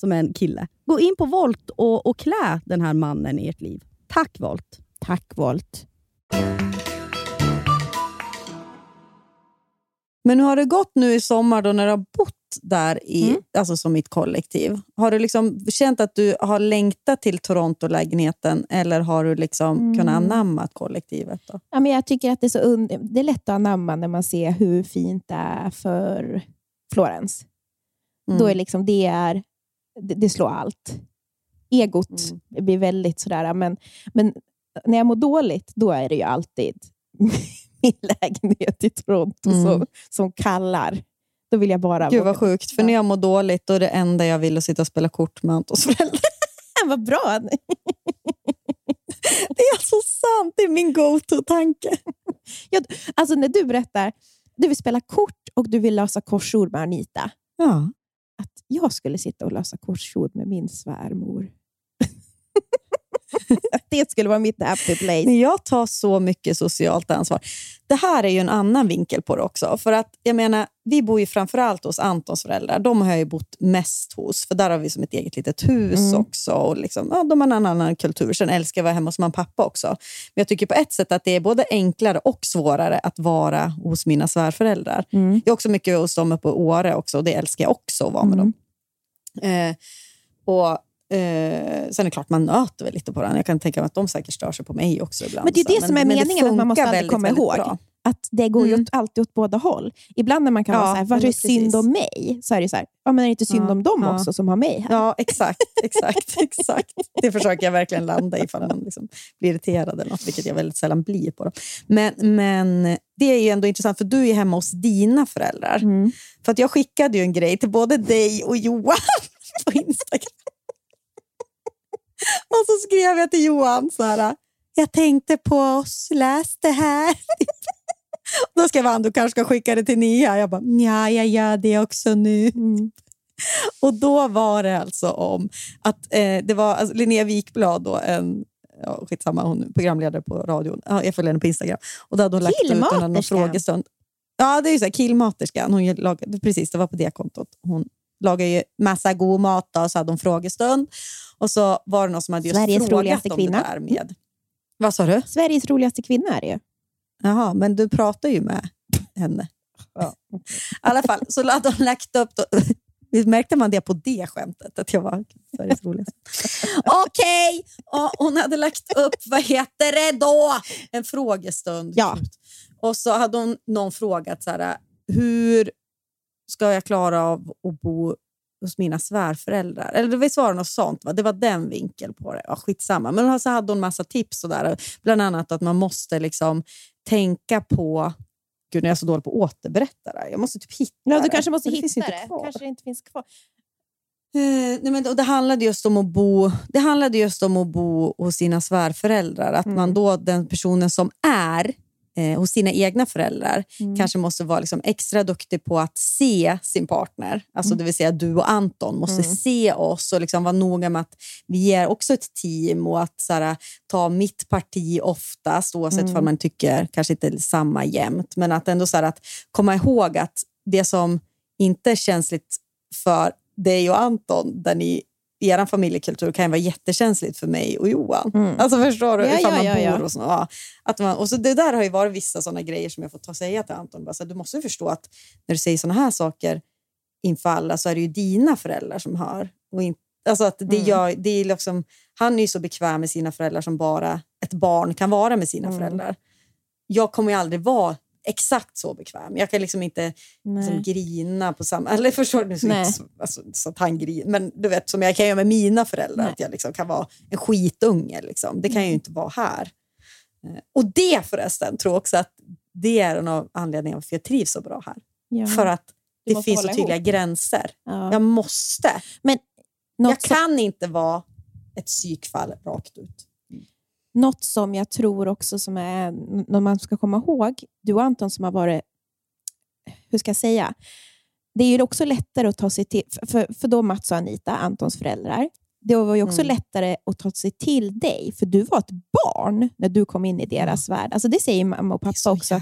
som är en kille. Gå in på Volt och, och klä den här mannen i ert liv. Tack Volt! Tack Volt. Men hur har det gått nu i sommar då när du har bott där i, Mm. alltså som mitt kollektiv? Har du liksom känt att du har längtat till Toronto-lägenheten eller har du liksom Mm. kunnat anamma kollektivet? Då? Ja, men jag tycker att det är, så und- det är lätt att anamma när man ser hur fint det är för Florens. Mm. Då är liksom, det, är, det, det slår allt. Egot Mm. blir väldigt sådär, men, men när jag mår dåligt, då är det ju alltid min lägenhet i Toronto Mm. som, som kallar. Då vill jag bara... Gud vad sjukt, för när jag mår dåligt då är det enda jag vill att sitta och spela kort med Antons föräldrar. vad bra! Det är alltså sant, det är min go-to-tanke. Alltså när du berättar, du vill spela kort och du vill lösa korsord med Anita. Ja. Att jag skulle sitta och lösa korsord med min svärmor. det skulle vara mitt happy place. Men jag tar så mycket socialt ansvar. Det här är ju en annan vinkel på det också. För att jag menar, Vi bor ju framförallt hos Antons föräldrar. De har jag ju bott mest hos, för där har vi som ett eget litet hus Mm. också. Och liksom, ja, de har en annan kultur. Sen älskar jag att vara hemma hos mamma och pappa också. Men jag tycker på ett sätt att det är både enklare och svårare att vara hos mina svärföräldrar. Mm. Jag är också mycket hos dem uppe i Åre också och det älskar jag också att vara med Mm. dem. Eh, och Eh, sen är det klart, man nöter väl lite på den. Jag kan tänka mig att de säkert stör sig på mig också ibland. Men det är så. det som är meningen, att man måste väldigt, komma ihåg. bra. Att det går ju Mm. åt, alltid åt båda håll. Ibland när man kan Ja, vara så här, varför är men det synd om mig? Så är det så här, ja, men är det inte synd Ja, om dem ja. också som har mig här? Ja, exakt. exakt, exakt. Det försöker jag verkligen landa i ifall man liksom blir irriterad eller något, vilket jag väldigt sällan blir på dem. Men, men det är ju ändå intressant, för du är hemma hos dina föräldrar. Mm. För att jag skickade ju en grej till både dig och Johan på Instagram. Och så skrev jag till Johan så här. Jag tänkte på oss, läs det här. Då skrev han, du kanske ska skicka det till Nia. Jag bara, ja, jag gör det också nu. Mm. Och då var det alltså om att eh, det var alltså, Linnea Wikblad, då, en ja, skitsamma, hon är programledare på radion. Ja, jag följer henne på Instagram. Och då hade hon lagt ut någon Killmaterskan. frågestund. Ja, det är ju så här, killmaterskan. Hon lag, precis, det var på det kontot. Hon lagar ju massa god mat och så hade hon frågestund. Och så var det någon som hade just Sveriges frågat roligaste om kvinna. det där med... Vad sa du? Sveriges roligaste kvinna är det ju. Jaha, men du pratar ju med henne. I alla fall, så hade hon lagt upp... Då, märkte man det på det skämtet, att jag var Sveriges roligaste? Okej! Och Hon hade lagt upp, vad heter det då? En frågestund. Ja. Och så hade hon någon frågat så här, hur ska jag klara av att bo hos mina svärföräldrar? Eller det var något sånt. Va? Det var den vinkeln på det. Ja, skitsamma. Men så hade hon massa tips. Och där. Bland annat att man måste liksom tänka på... Gud, nu är jag så dålig på att återberätta det. Jag måste typ hitta Ja, du det. kanske måste det hitta inte det. kvar. Kanske det inte finns kvar. Eh, nej men, och det handlade just om att bo Det handlade just om att bo hos sina svärföräldrar. Att man då, den personen som är eh, hos sina egna föräldrar kanske måste vara liksom extra duktig på att se sin partner. Alltså Det vill säga du och Anton måste se oss och liksom vara noga med att vi är också ett team och att här, ta mitt parti oftast oavsett mm. om man tycker kanske inte samma jämt. Men att ändå så här, att komma ihåg att det som inte är känsligt för dig och Anton, där ni er familjekultur kan ju vara jättekänsligt för mig och Johan. Alltså förstår du? Ja, Ifall man ja, bor ja. och så. Ja, att man, och så det där har ju varit vissa såna grejer som jag fått ta säga till Anton. Bara så du måste ju förstå att när du säger såna här saker inför alla så är det ju dina föräldrar som hör. Och in, alltså att det gör, det är liksom, han är ju så bekväm med sina föräldrar som bara ett barn kan vara med sina föräldrar. Jag kommer ju aldrig vara exakt så bekväm. Jag kan liksom inte liksom, grina på samma... Eller förstår du? Så, Nej. inte så, alltså, så att han griner. Men du vet, som jag kan göra med mina föräldrar. Nej. Att jag liksom kan vara en skitunge. Liksom. Det kan jag ju inte vara här. Eh, Och det förresten tror jag också att det är en av anledningarna till att jag trivs så bra här. Ja. För att det finns så tydliga ihop. gränser. Ja. Jag måste. Men Jag kan inte vara ett psykfall rakt ut. Något som jag tror också som är, när man ska komma ihåg, du och Anton som har varit, hur ska jag säga, det är ju också lättare att ta sig till, för- för, då Mats och Anita, Antons föräldrar, det var ju också Mm. lättare att ta sig till dig, för du var ett barn när du kom in i deras värld. Alltså det säger mamma och pappa så också.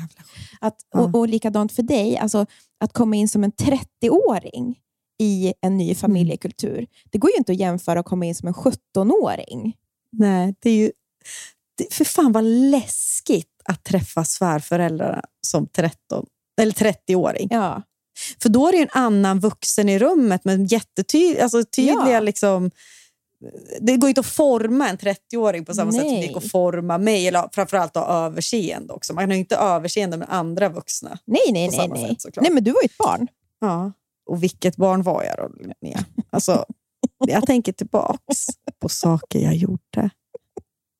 Att, Ja. och, och likadant för dig, alltså, att komma in som en 30-åring i en ny familjekultur. Det går ju inte att jämföra att komma in som en 17-åring. Nej, det är ju... För fan vad läskigt att träffa svärföräldrarna som 13 eller 30-åring. Ja. För då är det ju en annan vuxen i rummet med jättetydliga... Alltså tydliga Ja. liksom, det går inte att forma en 30-åring på samma sätt som det Nej. gick att forma mig. Eller framförallt ha överseende också. Man har ju inte överseende med andra vuxna. Nej, nej, nej. Nej. sätt, nej, men du var ju ett barn. Ja. Och vilket barn var jag då, Linnea? Alltså, jag tänker tillbaks på saker jag gjorde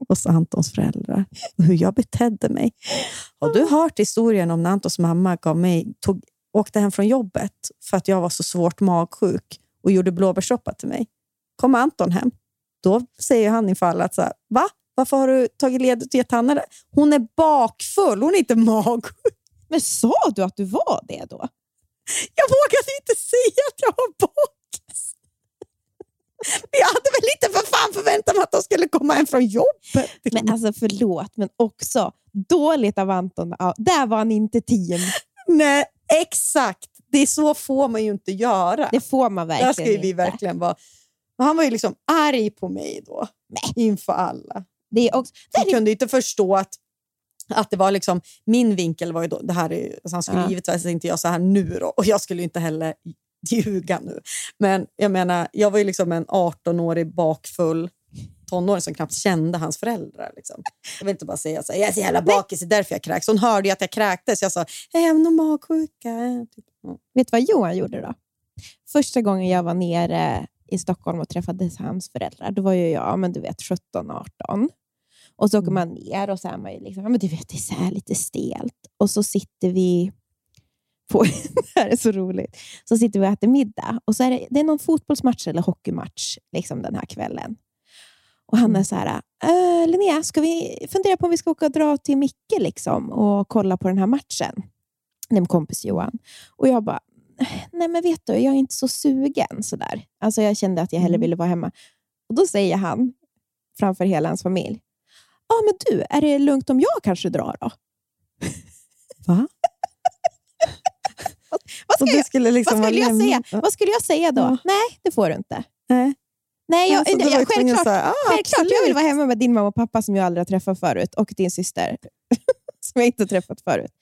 hos Antons föräldrar och hur jag betedde mig. Har du hört historien om när Antons mamma gav mig, tog, åkte hem från jobbet för att jag var så svårt magsjuk och gjorde blåbärssoppa till mig? Kom Anton hem. Då säger han ifall att så här, va? Varför har du tagit ledigt och gett Hanna det? Hon är bakfull, hon är inte magsjuk. Men sa du att du var det då? Jag vågade inte säga att jag var bakis. Men jag hade väl inte för fan förväntat mig att de skulle komma hem från jobbet. Men alltså förlåt, men också dåligt av Anton. Ja, där var han inte team. Nej, exakt. Det är så får man ju inte göra. Det får man verkligen Där ska vi inte. verkligen vara... Han var ju liksom arg på mig då, inför alla. Det är också, det är, kunde ju inte förstå att, att det var liksom, min vinkel var ju då, det här är, alltså han skulle Ja. givetvis inte göra så här nu då, och jag skulle inte heller ljuga nu. Men jag menar, jag var ju liksom en 18-årig bakfull tonåring som knappt kände hans föräldrar. Liksom. Jag vill inte bara säga så här, jag är så jävla bakis, det är därför jag kräks. Hon hörde ju att jag kräktes. Jag sa, jag är nog magsjuka. Typ. Vet du vad Johan gjorde då? Första gången jag var nere i Stockholm och träffade hans föräldrar, då var ju jag men du vet 17-18. Och så åker man ner och så är man ju liksom, men du vet, det är lite stelt. Och så sitter vi på, det här är så roligt, så sitter vi och äter middag och så är det, det är någon fotbollsmatch eller hockeymatch liksom den här kvällen. Och han är så här, äh, Linnea, ska vi fundera på om vi ska åka och dra till Micke liksom, och kolla på den här matchen? Men kompis Johan. Och jag bara, nej men vet du, jag är inte så sugen. Sådär. Alltså jag kände att jag hellre Mm. ville vara hemma. Och Då säger han, framför hela hans familj, ja men du, är det lugnt om jag kanske drar då? Va? Vad jag, skulle liksom vad skulle jag säga? Vad skulle jag säga då? Ja. Nej, det får du inte. Nej. Nej, jag, Alltså, jag, tvungen självklart, säga, ah, självklart jag vill vara hemma med din mamma och pappa som jag aldrig har träffat förut och din syster som jag inte har träffat förut.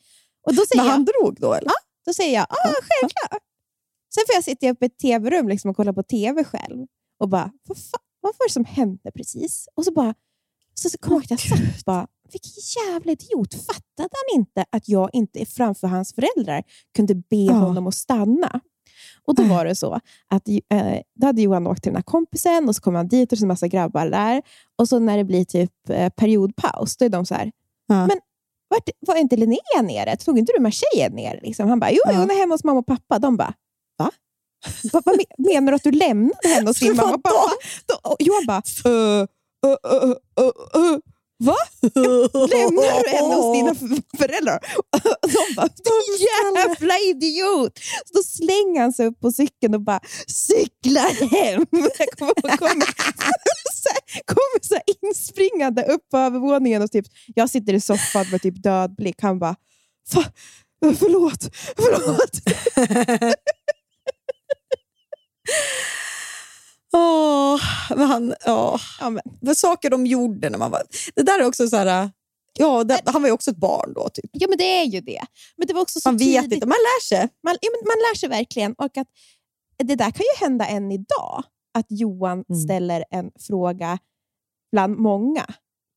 Och då säger Men jag, han drog då eller? Då säger jag, ah, självklart. Sen får jag sitta uppe i ett tv-rum liksom och kolla på tv själv och bara, vad, fan, vad var det som hände precis? Och så bara, så, så kom jag att jag satt bara, vilken jävla idiot. Fattade han inte att jag inte framför hans föräldrar kunde be Ja. honom att stanna? Och då Nej. var det så att eh, då hade Johan åkt till den här kompisen och så kom han dit och så en massa grabbar där. Och så när det blir typ eh, periodpaus, då är de så här, Ja. men vart, var inte Linnea nere? Tog inte du med tjejen ner? Liksom? Han bara, jo, Ja. hon är hemma hos mamma och pappa. De bara, va? vad, men- menar du att du lämnade henne hos din mamma och pappa? Då, och Johan bara, uh, uh, uh. Va? Lämnar du henne hos dina föräldrar? Och De bara, jävla idiot! Så då slänger han sig upp på cykeln och bara cyklar hem. Jag kommer, kommer, så här, kommer så här inspringande upp på övervåningen och typ, jag sitter i soffan med typ död blick. Han bara, "Fa- förlåt, förlåt. Åh, men han. Ja, men, Vad saker de gjorde när man var... Det där är också så här... Ja, det, han var ju också ett barn då. Typ. ja, men det är ju det. Men det var också så Man vet tidigt. inte, man lär sig. Man, ja, man lär sig verkligen. Och att det där kan ju hända än idag. Att Johan Mm. ställer en fråga bland många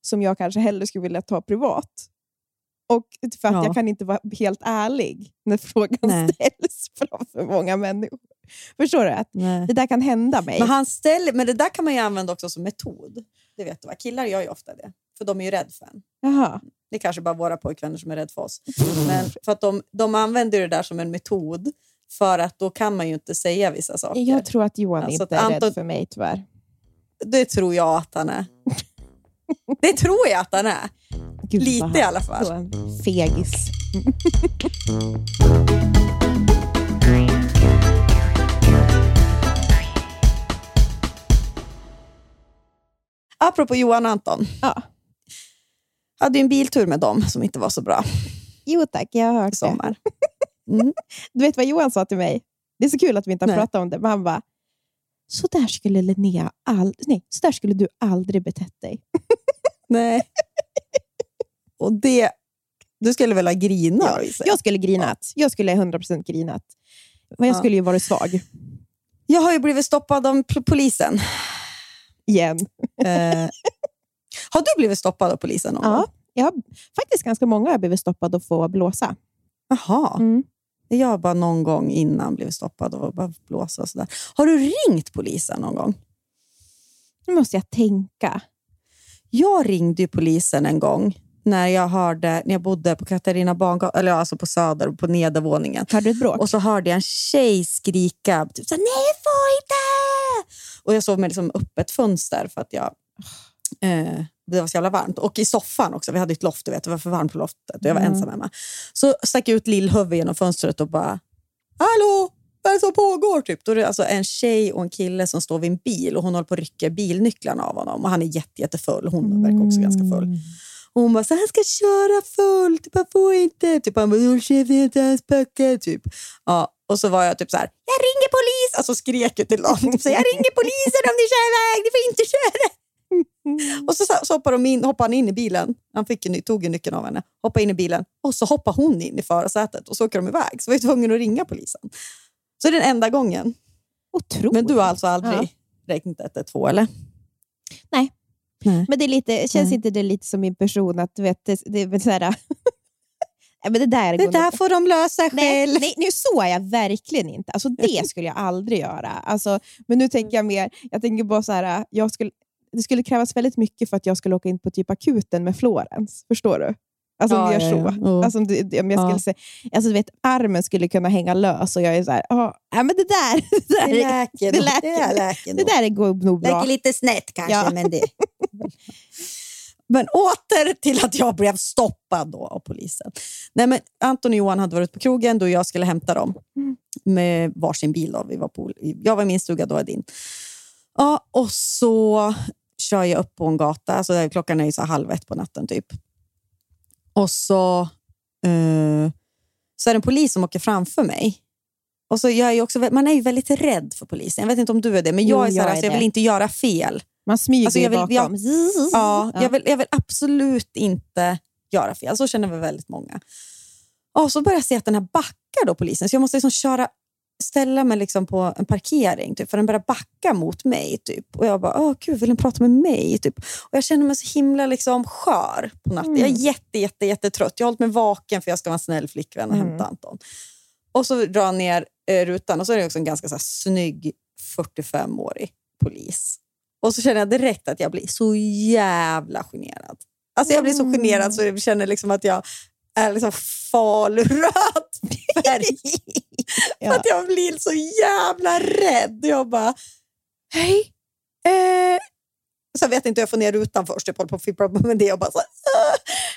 som jag kanske hellre skulle vilja ta privat. Och för att Ja. jag kan inte vara helt ärlig när frågan Nej. ställs framför många människor. Förstår du? Att Nej. det där kan hända mig. Men, han ställer, men det där kan man ju använda också som metod. Det vet du va? Killar gör ju ofta det, för de är ju rädda för en. Jaha. Det är kanske bara våra pojkvänner som är rädda för oss. Men för att de, de använder det där som en metod, för att då kan man ju inte säga vissa saker. Jag tror att Johan Alltså inte är Anton- rädd för mig tyvärr. Det tror jag att han är. Det tror jag att han är. Gud, Lite i alla fall. Fegis. Apropå Johan och Anton. Ja. Hade ju en biltur med dem som inte var så bra Jo tack, jag har hört det. sommar. Mm. Du vet vad Johan sa till mig? Det är så kul att vi inte har Nej. pratat om det, men han bara, så där skulle Linnea ald- nej, så där skulle du aldrig betett dig. Nej. Och det... Du skulle väl ha grinat? gissar jag. Skulle grinat. Jag skulle 100% grinat. Men jag Ja. skulle ju varit svag. jag har ju blivit stoppad av polisen. Igen. Eh, har du blivit stoppad av polisen någon gång? Ja, jag har faktiskt ganska många har blivit stoppade och få blåsa. Jaha. Mm. Jag har bara någon gång innan blivit stoppad och bara blåsa och sådär. Har du ringt polisen någon gång? Nu måste jag tänka. Jag ringde polisen en gång när jag hörde, när jag bodde på Katarina Bangatan, eller alltså på Söder, på nedervåningen. Hörde du ett bråk? Och så hörde jag en tjej skrika typ så här, nej får inte! Och jag sov med liksom öppet fönster för att jag eh, det var så jävla varmt. Och i soffan också, vi hade ett loft, du vet, det var för varmt på loftet och jag var Mm. ensam hemma. Så stack jag ut lillhuvud genom fönstret och bara Hallå, vad är det som pågår? Typ. Då är det alltså en tjej och en kille som står vid en bil och hon håller på att rycka bilnycklarna av honom. Och han är jätte, jättefull. Hon verkar också ganska full. Och hon bara, så han ska köra full, typ, han får inte. Typ, han bara, håll käften, jag tar hans packe. Typ. Ja, och så var jag typ så här, jag ringer polis! Alltså skrek jag till dem. Typ, så, jag ringer polisen om ni kör iväg, ni får inte köra. Och så, så hoppade, de in, hoppade han in i bilen. Han fick ny- tog ju nyckeln av henne. Hoppade in i bilen och så hoppade hon in i förarsätet och så åker de iväg. Så var jag tvungen att ringa polisen. Så det är den enda gången. Otroligt. Men du har alltså aldrig Ja. räknat 112 eller? Nej. Nej. Men det är lite, känns Nej. inte det lite som min person att du vet, det, det, är så här, men det där Det där får de lösa Nej, själv. nej, nu så är jag verkligen inte. Alltså, det skulle jag aldrig göra. Alltså, men nu tänker jag mer, jag tänker bara så här, jag skulle, det skulle krävas väldigt mycket för att jag skulle åka in på typ akuten med Florens. Förstår du? Alltså om Ja, vi gör så. ja. Ja. Alltså, om, du, om jag skulle Ja. säga, alltså, du vet, armen skulle kunna hänga lös och jag är så här, "Ja, nej, men det där, det där, Det är- läker det läker. Det läker det där går nog bra. Läker lite snett kanske, men det... Men åter till att jag blev stoppad då av polisen. Nej, men Anton och Johan hade varit på krogen då jag skulle hämta dem Mm. med varsin bil. Då. Vi var på, jag var i min stuga, då var din. Ja, och så kör jag upp på en gata. Alltså, där klockan är ju så halv ett på natten typ. Och så, eh, så är det en polis som åker framför mig. Och så jag är också, man är ju väldigt rädd för polisen. Jag vet inte om du är det, men jag är så här, jag är alltså, jag vill inte göra fel. Man smyger Alltså, jag vill- bakom. Ja, Ja. Jag, vill, jag vill absolut inte göra fel. Så känner väl väldigt många. Och så börjar jag se att den här backar då polisen. Så jag måste liksom köra, ställa mig liksom på en parkering. Typ, för den börjar backa mot mig. Typ. Och jag bara, åh gud, vill den prata med mig? Typ. Och jag känner mig så himla liksom skör på natten. Jag är jätte, jätte, jättetrött. Jag har hållit mig vaken för jag ska vara en snäll flickvän och Mm. hämta Anton. Och så drar jag ner eh, rutan och så är det också en ganska så här, snygg 45-årig polis. Och så känner jag direkt att jag blir så jävla generad. Alltså jag blir så generad så jag känner liksom att jag är liksom faluröd färg. För att jag blir så jävla rädd. Jag bara, hej. Eh. Jag vet inte hur jag får ner rutan först. Jag håller på att fippla med det och bara så, eh,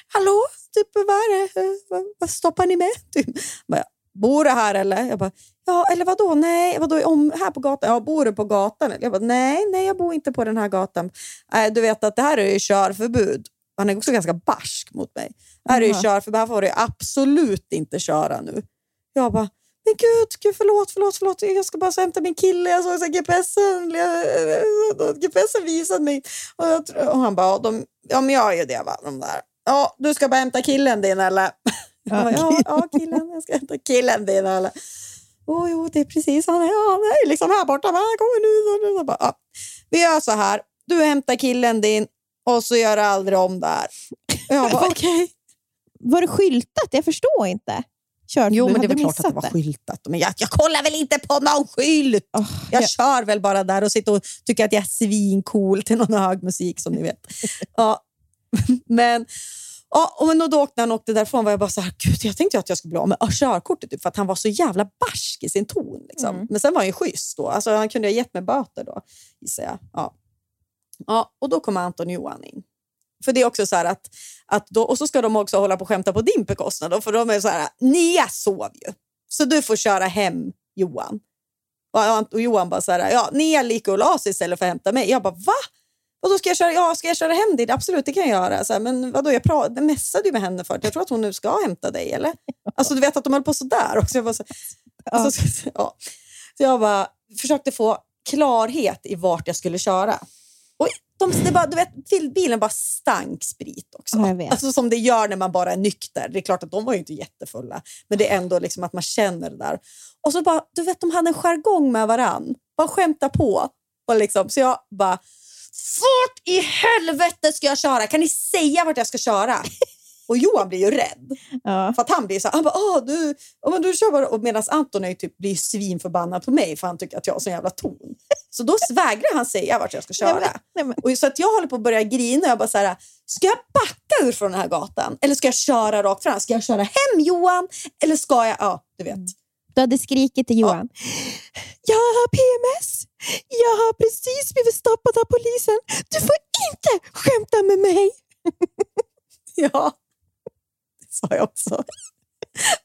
hallå, typ, vad är det? Vad, vad stoppar ni med? Typ. Bara, bor du här eller? Jag bara, ja, eller vadå? Nej, vadå, om, här på gatan? Ja, bor du på gatan? Jag bara, nej, nej, jag bor inte på den här gatan. Nej, du vet att det här är ju körförbud. Han är också ganska barsk mot mig. Det här är ju körförbud, här får du absolut inte köra nu. Jag bara, men gud, gud förlåt, förlåt, förlåt. Jag ska bara hämta min kille. Jag såg så GPSen. GPSen visade mig. Och, jag, och han bara, ja, de, ja men jag är ju det va, de där. Ja, du ska bara hämta killen din eller? Jag bara, ja, ja, killen. Jag ska hämta killen din eller? Oh, jo, det är precis han. är- han är liksom här borta. Han kommer nu. Jag bara, ja. Vi gör så här. Du hämtar killen din och så gör du aldrig om det här. Och Jag bara, okej. Var det skyltat? Jag förstår inte. Körförbud. Jo, men det väl klart att det var skyltat. Men jag, jag kollar väl inte på någon skylt. Åh, Jag jag- kör väl bara där och sitter och tycker att jag är svincool till någon hög musik som ni vet. Ja. Men, ja, och men då åkte han åkte därifrån var jag bara så här, gud, jag tänkte att jag skulle bli av med körkortet typ, för att han var så jävla barsk i sin ton. Liksom. Mm. Men sen var han ju schysst då. Alltså, han kunde ha gett mig böter då, gissar jag. Ja. Ja, och då kom Anton och Johan in. För det är också så att, att då, och så ska de också hålla på och skämta på din bekostnad. Då, för de är så här, Nia sov ju. Så du får köra hem Johan. Och, och Johan bara så här, ja, Nia gick och la sig istället för att hämta mig. Jag bara, va? Och då ska jag köra, ja, ska jag köra hem dig? Absolut, det kan jag göra. Så här, men vadå, jag pra- messade ju med henne förut. Jag tror att hon nu ska hämta dig, eller? Alltså du vet att de höll på sådär också. Jag bara, så, alltså, så, ja. så jag bara försökte få klarhet i vart jag skulle köra. Och de, det bara, du vet, till bilen bara stank sprit också. Ja. Alltså som det gör när man bara är nykter. Det är klart att de var ju inte jättefulla, men det är ändå liksom att man känner det där. Och så bara, du vet, de hade en jargong med varann. Bara skämta på. Och liksom, så jag bara, vart i helvete ska jag köra? Kan ni säga vart jag ska köra? Och Johan blir ju rädd. Ja. För att han blir så här, han bara, Åh, du, ja, men du kör bara. Och medan Anton är typ, blir svinförbannad på mig för han tycker att jag har sån jävla ton. Så då vägrar han säga vart jag ska köra. Nej, men- nej, men- Och så att jag håller på att börja grina. Jag bara så här, ska jag backa ur från den här gatan? Eller ska jag köra rakt fram? Ska jag köra hem Johan? Eller ska jag, ja du vet. Du hade skrikit till Johan. Jag har PMS. Jag har precis blivit stoppad av polisen. Du får inte skämta med mig. Ja, det sa jag också.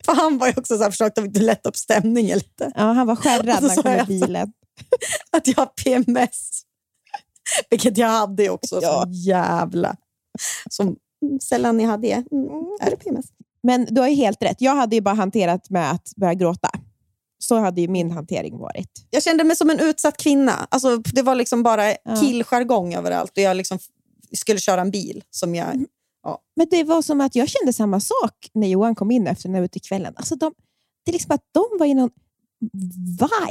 För han var ju också så här, försökte inte lätta upp stämningen lite. Ja, han var skärrad när han kom i bilen. Att jag har PMS. Vilket jag hade också. Ja. Som jävla... Som sällan jag hade. Mm, är det PMS? Men du har ju helt rätt. Jag hade ju bara hanterat med att börja gråta. Så hade ju min hantering varit. Jag kände mig som en utsatt kvinna. Alltså, det var liksom bara Ja. killjargong överallt. Och jag liksom skulle köra en bil som jag... Men det var som att jag kände samma sak när Johan kom in efter den här utekvällen. Alltså de, det är liksom att de var i någon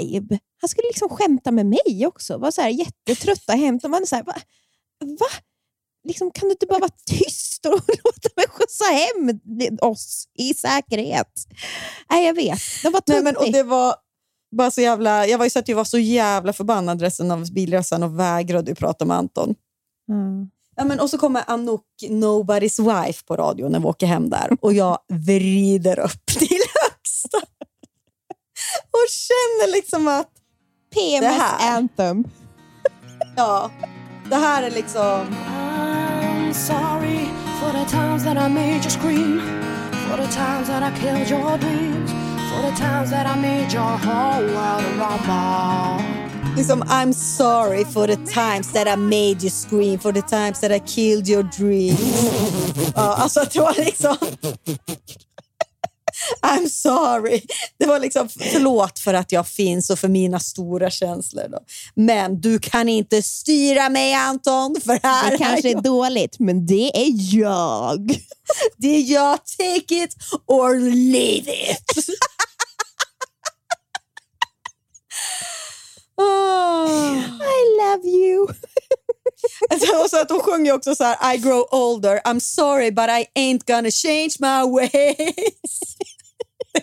vibe. Han skulle liksom skämta med mig också. Var så här jättetrötta hem. De var så här, va? va? Liksom, kan du inte bara vara tyst och låta mig skjutsa hem oss i säkerhet? Nej, jag vet. De var Nej, men, och det var bara så jävla... Jag var ju så att jag var så jävla förbannad resten av bilresan och vägrade prata med Anton. Mm. Ja, men, och så kommer Anouk, Nobody's Wife, på radio när vi åker hem där. Och jag vrider upp till högsta. Och känner liksom att PMS här. anthem. ja, det här är liksom... Sorry for the times that I made you scream, for the times that I killed your dreams, for the times that I made your whole world rumble. liksom um, I'm sorry for the times that I made you scream, for the times that I killed your dreams. ja, alltså jag tror liksom... I'm sorry. Det var liksom förlåt för att jag finns och för mina stora känslor. Då. Men du kan inte styra mig Anton, för här Det kanske är är dåligt, men det är jag. Det är jag, take it or leave it. oh. I love you. Alltså, och så att hon sjunger också så här, I grow older, I'm sorry but I ain't gonna change my ways.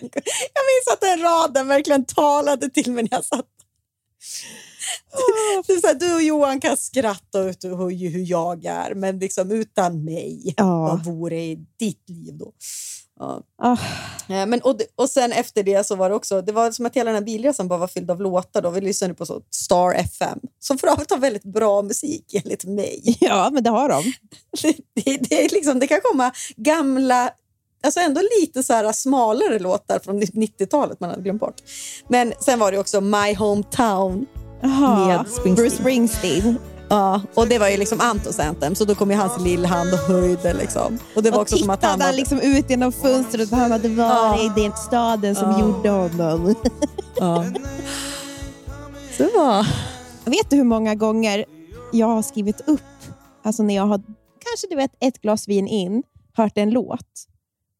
Jag minns att den raden verkligen talade till mig när jag satt det så här, Du och Johan kan skratta ut hur, hur jag är, men liksom utan mig, Ja. vad vore i ditt liv då? Ja. Eh, Men, och, och sen efter det så var det också, det var som att hela den här bilresan bara var fylld av låtar. Då. Vi lyssnade på så Star FM, som för övrigt har väldigt bra musik enligt mig. ja, men det har de. Det, det, det, liksom, det kan komma gamla, alltså ändå lite så här smalare låtar från 90-talet man hade glömt bort. Men sen var det också My Hometown. Aha, Med Springsteen. Bruce Springsteen. Ja, och det var ju liksom Antos anthem, så då kom ju hans lillhand och höjde. Liksom. Och det var Och också som att han han liksom ut genom fönstret och han hade varit Ja. i den staden som Ja. gjorde honom. Ja. Så det var... Vet du hur många gånger jag har skrivit upp, alltså när jag har kanske du vet, ett glas vin in, hört en låt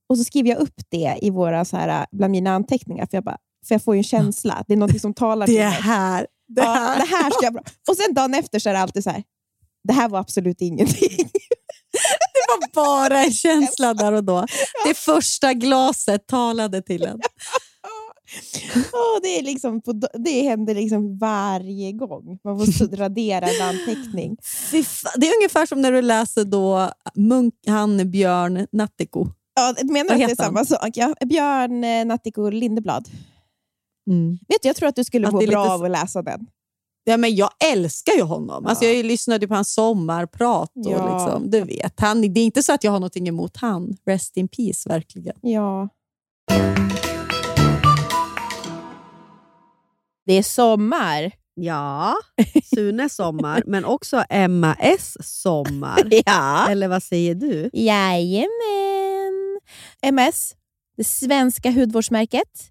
och så skriver jag upp det i våra, så här, bland mina anteckningar för jag, bara, för jag får ju en känsla. Det är något som talar till Det mig. här. Det Ja, här. det här ska jag bra. Och sen dagen efter så är det alltid så här, det här var absolut ingenting. Det var bara en känsla där och då. Det första glaset talade till en. Åh, det, är liksom på, det händer liksom varje gång. Man får så- radera en anteckning. Det är ungefär som när du läser då Munk, han Björn Nattiko. Ja, menar du att det är samma sak? Ja, Björn eh, Nattiko Lindeblad. Vet du, jag tror att du skulle Att må bra lite- av att läsa den. Ja, men jag älskar ju honom. Alltså, jag lyssnade på hans sommarprat. Och Ja. liksom, du vet, han, det är inte så att jag har något emot han. Rest in peace, verkligen. Ja. Det är sommar. Ja, Sunes sommar, men också Emma S sommar. Ja. Eller vad säger du? Jajamän. MS, det svenska hudvårdsmärket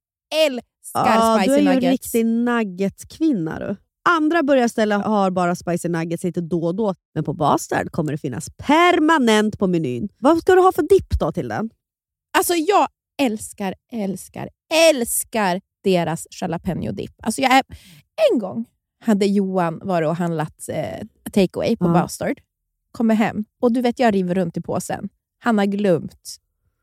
älskar Ja, du är spicy ju en nuggets. riktig nuggetkvinna du. Andra burgarställen har bara spicy nuggets lite då och då, men på Bastard kommer det finnas permanent på menyn. Vad ska du ha för dipp då till den? Alltså jag älskar, älskar, älskar deras jalapeno dip. Alltså jag är, en gång hade Johan varit och handlat eh, takeaway på Ja. Bastard. Kommer hem och du vet jag river runt i påsen. Han har glömt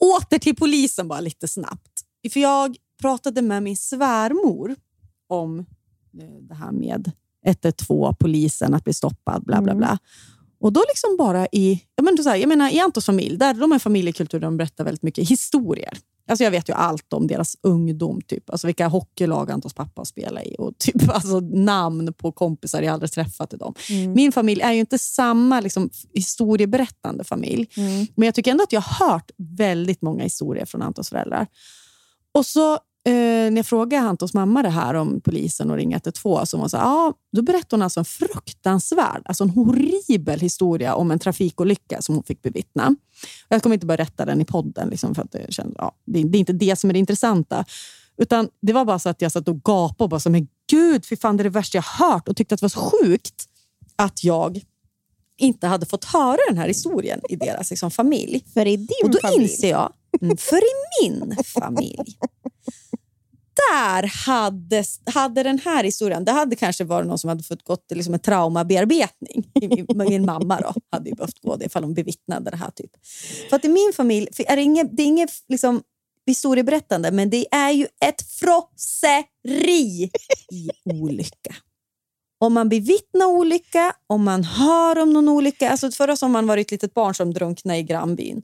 Åter till polisen bara lite snabbt. För jag pratade med min svärmor om eh, det här med 112, polisen, att bli stoppad, bla bla Mm. bla. Och då liksom bara i, jag menar, så här, jag menar, i Antons familj, där de har en familjekultur där de berättar väldigt mycket historier. Alltså jag vet ju allt om deras ungdom, typ. alltså vilka hockeylag Antons pappa spelar i och typ, alltså namn på kompisar jag aldrig träffat i dem. Min familj är ju inte samma liksom, historieberättande familj, men jag tycker ändå att jag har hört väldigt många historier från Antons föräldrar. Och så eh, när jag frågade Antons mamma det här om polisen och ringa 112, så hon ja, då berättade hon alltså en fruktansvärd, alltså en horribel historia om en trafikolycka som hon fick bevittna. Jag kommer inte berätta den i podden, liksom, för att det, känns, ja, det, det är inte det som är det intressanta. Utan Det var bara så att jag satt och gapade och bara så, men gud, fy fan, det är det värsta jag hört och tyckte att det var så sjukt att jag inte hade fått höra den här historien i deras liksom, familj. För i din Och då familj. inser jag, Mm, för i min familj, där hade, hade den här historien, det hade kanske varit någon som hade fått gå till liksom en traumabearbetning. Min, min mamma då, hade ju behövt gå det ifall hon bevittnade det här. Typ. För att i min familj för är det inget, det är inget liksom, historieberättande, men det är ju ett frosseri i olycka. Om man bevittnar olycka, om man hör om någon olycka. Alltså förra sommaren var det ett litet barn som drunknade i grannbyn.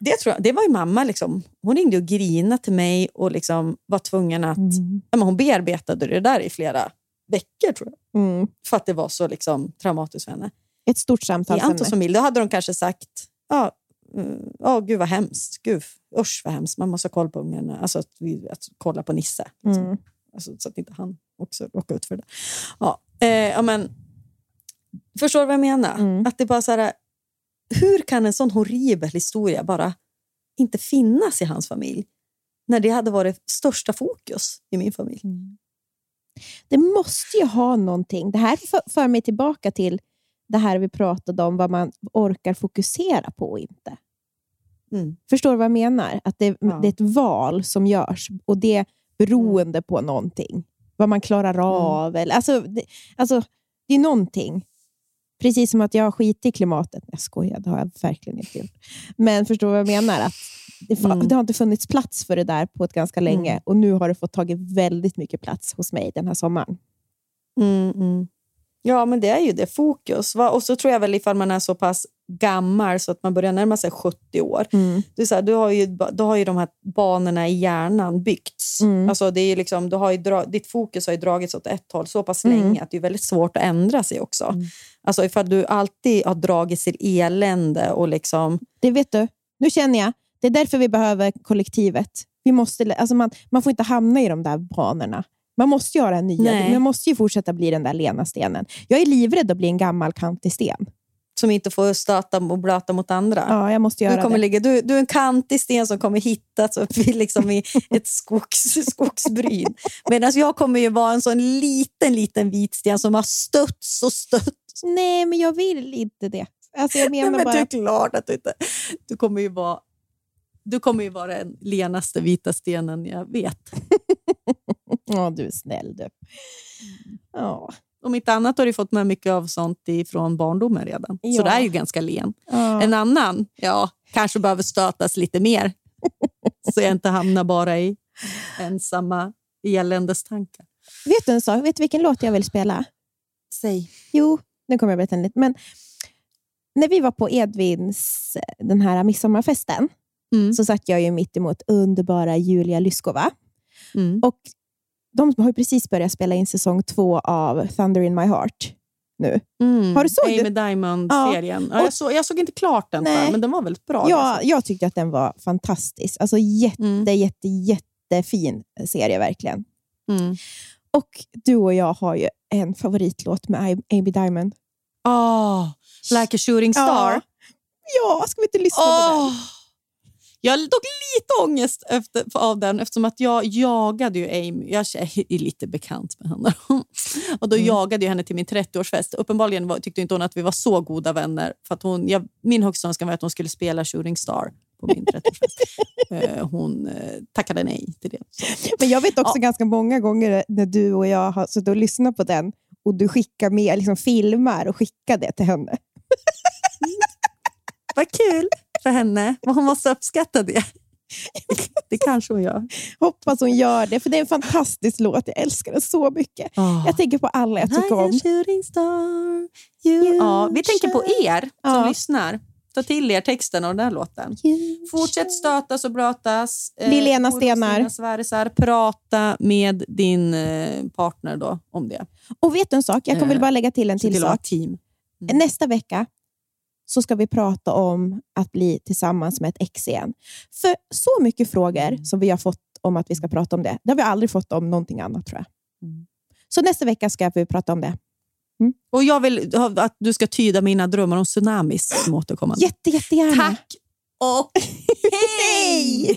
Det, tror jag, det var ju mamma. Liksom. Hon ringde och grinade till mig och liksom var tvungen att... Ja, men hon bearbetade det där i flera veckor, tror jag. Mm. För att det var så liksom, traumatiskt för henne. Ett stort samtal. I Antons familj då hade de kanske sagt ja, mm, ja, gud vad hemskt. Gud, usch vad hemskt. Man måste ha koll på ungen. Alltså att, vi, att kolla på Nisse. Liksom. Mm. Alltså, så att inte han också råkar ut för det. Ja, eh, men, förstår du vad jag menar? Mm. Att det bara så här, hur kan en sån horribel historia bara inte finnas i hans familj? När det hade varit största fokus i min familj. Det måste ju ha någonting. Det här för, för mig tillbaka till det här vi pratade om, vad man orkar fokusera på och inte. Mm. Förstår du vad jag menar? Att det, Ja. det är ett val som görs och det beroende på någonting. Vad man klarar av. Eller, alltså, det, alltså, det är någonting. Precis som att jag har skit i klimatet. Jag skojar, det har jag verkligen inte gjort. Men förstår du vad jag menar? Att det, Mm. det har inte funnits plats för det där på ett ganska länge Mm. och nu har det fått tagit väldigt mycket plats hos mig den här sommaren. Mm, mm. Ja, men det är ju det fokus. Va? Och så tror jag väl ifall man är så pass gammal så att man börjar närma sig 70 år. Det är så här, du har ju, då har ju de här banorna i hjärnan byggts. Mm. Alltså det är liksom, du har ju ditt fokus har ju dragits åt ett håll så pass Mm. länge att det är väldigt svårt att ändra sig också. Alltså ifall du alltid har dragits till elände och liksom... Det vet du, nu känner jag. Det är därför vi behöver kollektivet. Vi måste, alltså man, man får inte hamna i de där banorna. Man måste göra en nya. Nej. Man måste ju fortsätta bli den där lena stenen. Jag är livrädd att bli en gammal kantig sten. Som inte får stöta och blöta mot andra. Ja, jag måste göra Du, kommer det. ligga, du, du är en kantig sten som kommer hittas upp i, liksom i ett skogs, skogsbryn. Medan jag kommer ju vara en sån liten, liten vit sten som har stötts och stötts. Nej, men jag vill inte det. Alltså jag Nej, menar men bara... det är klart att du inte... Du kommer ju vara, du kommer ju vara den lenaste vita stenen jag vet. Ja, du är snäll du. Ja. Om inte annat har du fått med mycket av sånt från barndomen redan. Så Ja. det är ju ganska len. Ja. En annan, ja, kanske behöver stötas lite mer. så jag inte hamnar bara i ensamma eländestankar. Vet du en sak? Vet du vilken låt jag vill spela? Säg. Jo, nu kommer jag berätta en lite. Men när vi var på Edvins den här midsommarfesten Mm. så satt jag ju mitt emot underbara Julia Lyskova. Mm. Och de har ju precis börjat spela in säsong två av Thunder in my heart nu. Mm. Har du såg Amy? Diamond-serien. Ja. Jag, såg, jag såg inte klart den, tyvärr, men den var väldigt bra. Ja, jag tyckte att den var fantastisk. Alltså jätte, Mm. jätte, jättefin serie verkligen. Mm. Och du och jag har ju en favoritlåt med Amy Diamond. Oh, like a shooting star. Ja, ja ska vi inte lyssna på den? Jag har dock lite ångest efter, av den eftersom att jag jagade ju Amy. Jag är lite bekant med henne. Och då Mm. jagade jag henne till min 30-årsfest. Uppenbarligen var, tyckte inte hon att vi var så goda vänner. För att hon, jag, min högsta önskan var att hon skulle spela Shooting Star på min 30-årsfest. Eh, hon eh, tackade nej till det. Så. Men jag vet också ganska många gånger när du och jag har suttit och lyssnat på den och du skickar med liksom filmar och skickar det till henne. Vad kul för henne. Men hon måste uppskatta det. Det kanske hon gör. Hoppas hon gör det, för det är en fantastisk låt. Jag älskar den så mycket. Oh. Jag tänker på alla jag tycker om. Star, ja, vi tänker på er som ja. lyssnar. Ta till er texten av den där låten. Fortsätt stötas och brötas. Eh, Lilena eh, Stenar. Svärisar, prata med din eh, partner då om det. Och vet du en sak? Jag kan eh, väl bara lägga till en till, till sak. Team. Mm. Nästa vecka så ska vi prata om att bli tillsammans med ett ex igen. För så mycket frågor mm. som vi har fått om att vi ska prata om det, det har vi aldrig fått om någonting annat tror jag. Mm. Så nästa vecka ska vi prata om det. Mm. Och Jag vill att du ska tyda mina drömmar om tsunamis som återkommande. Jätte, jättegärna. Tack och hej!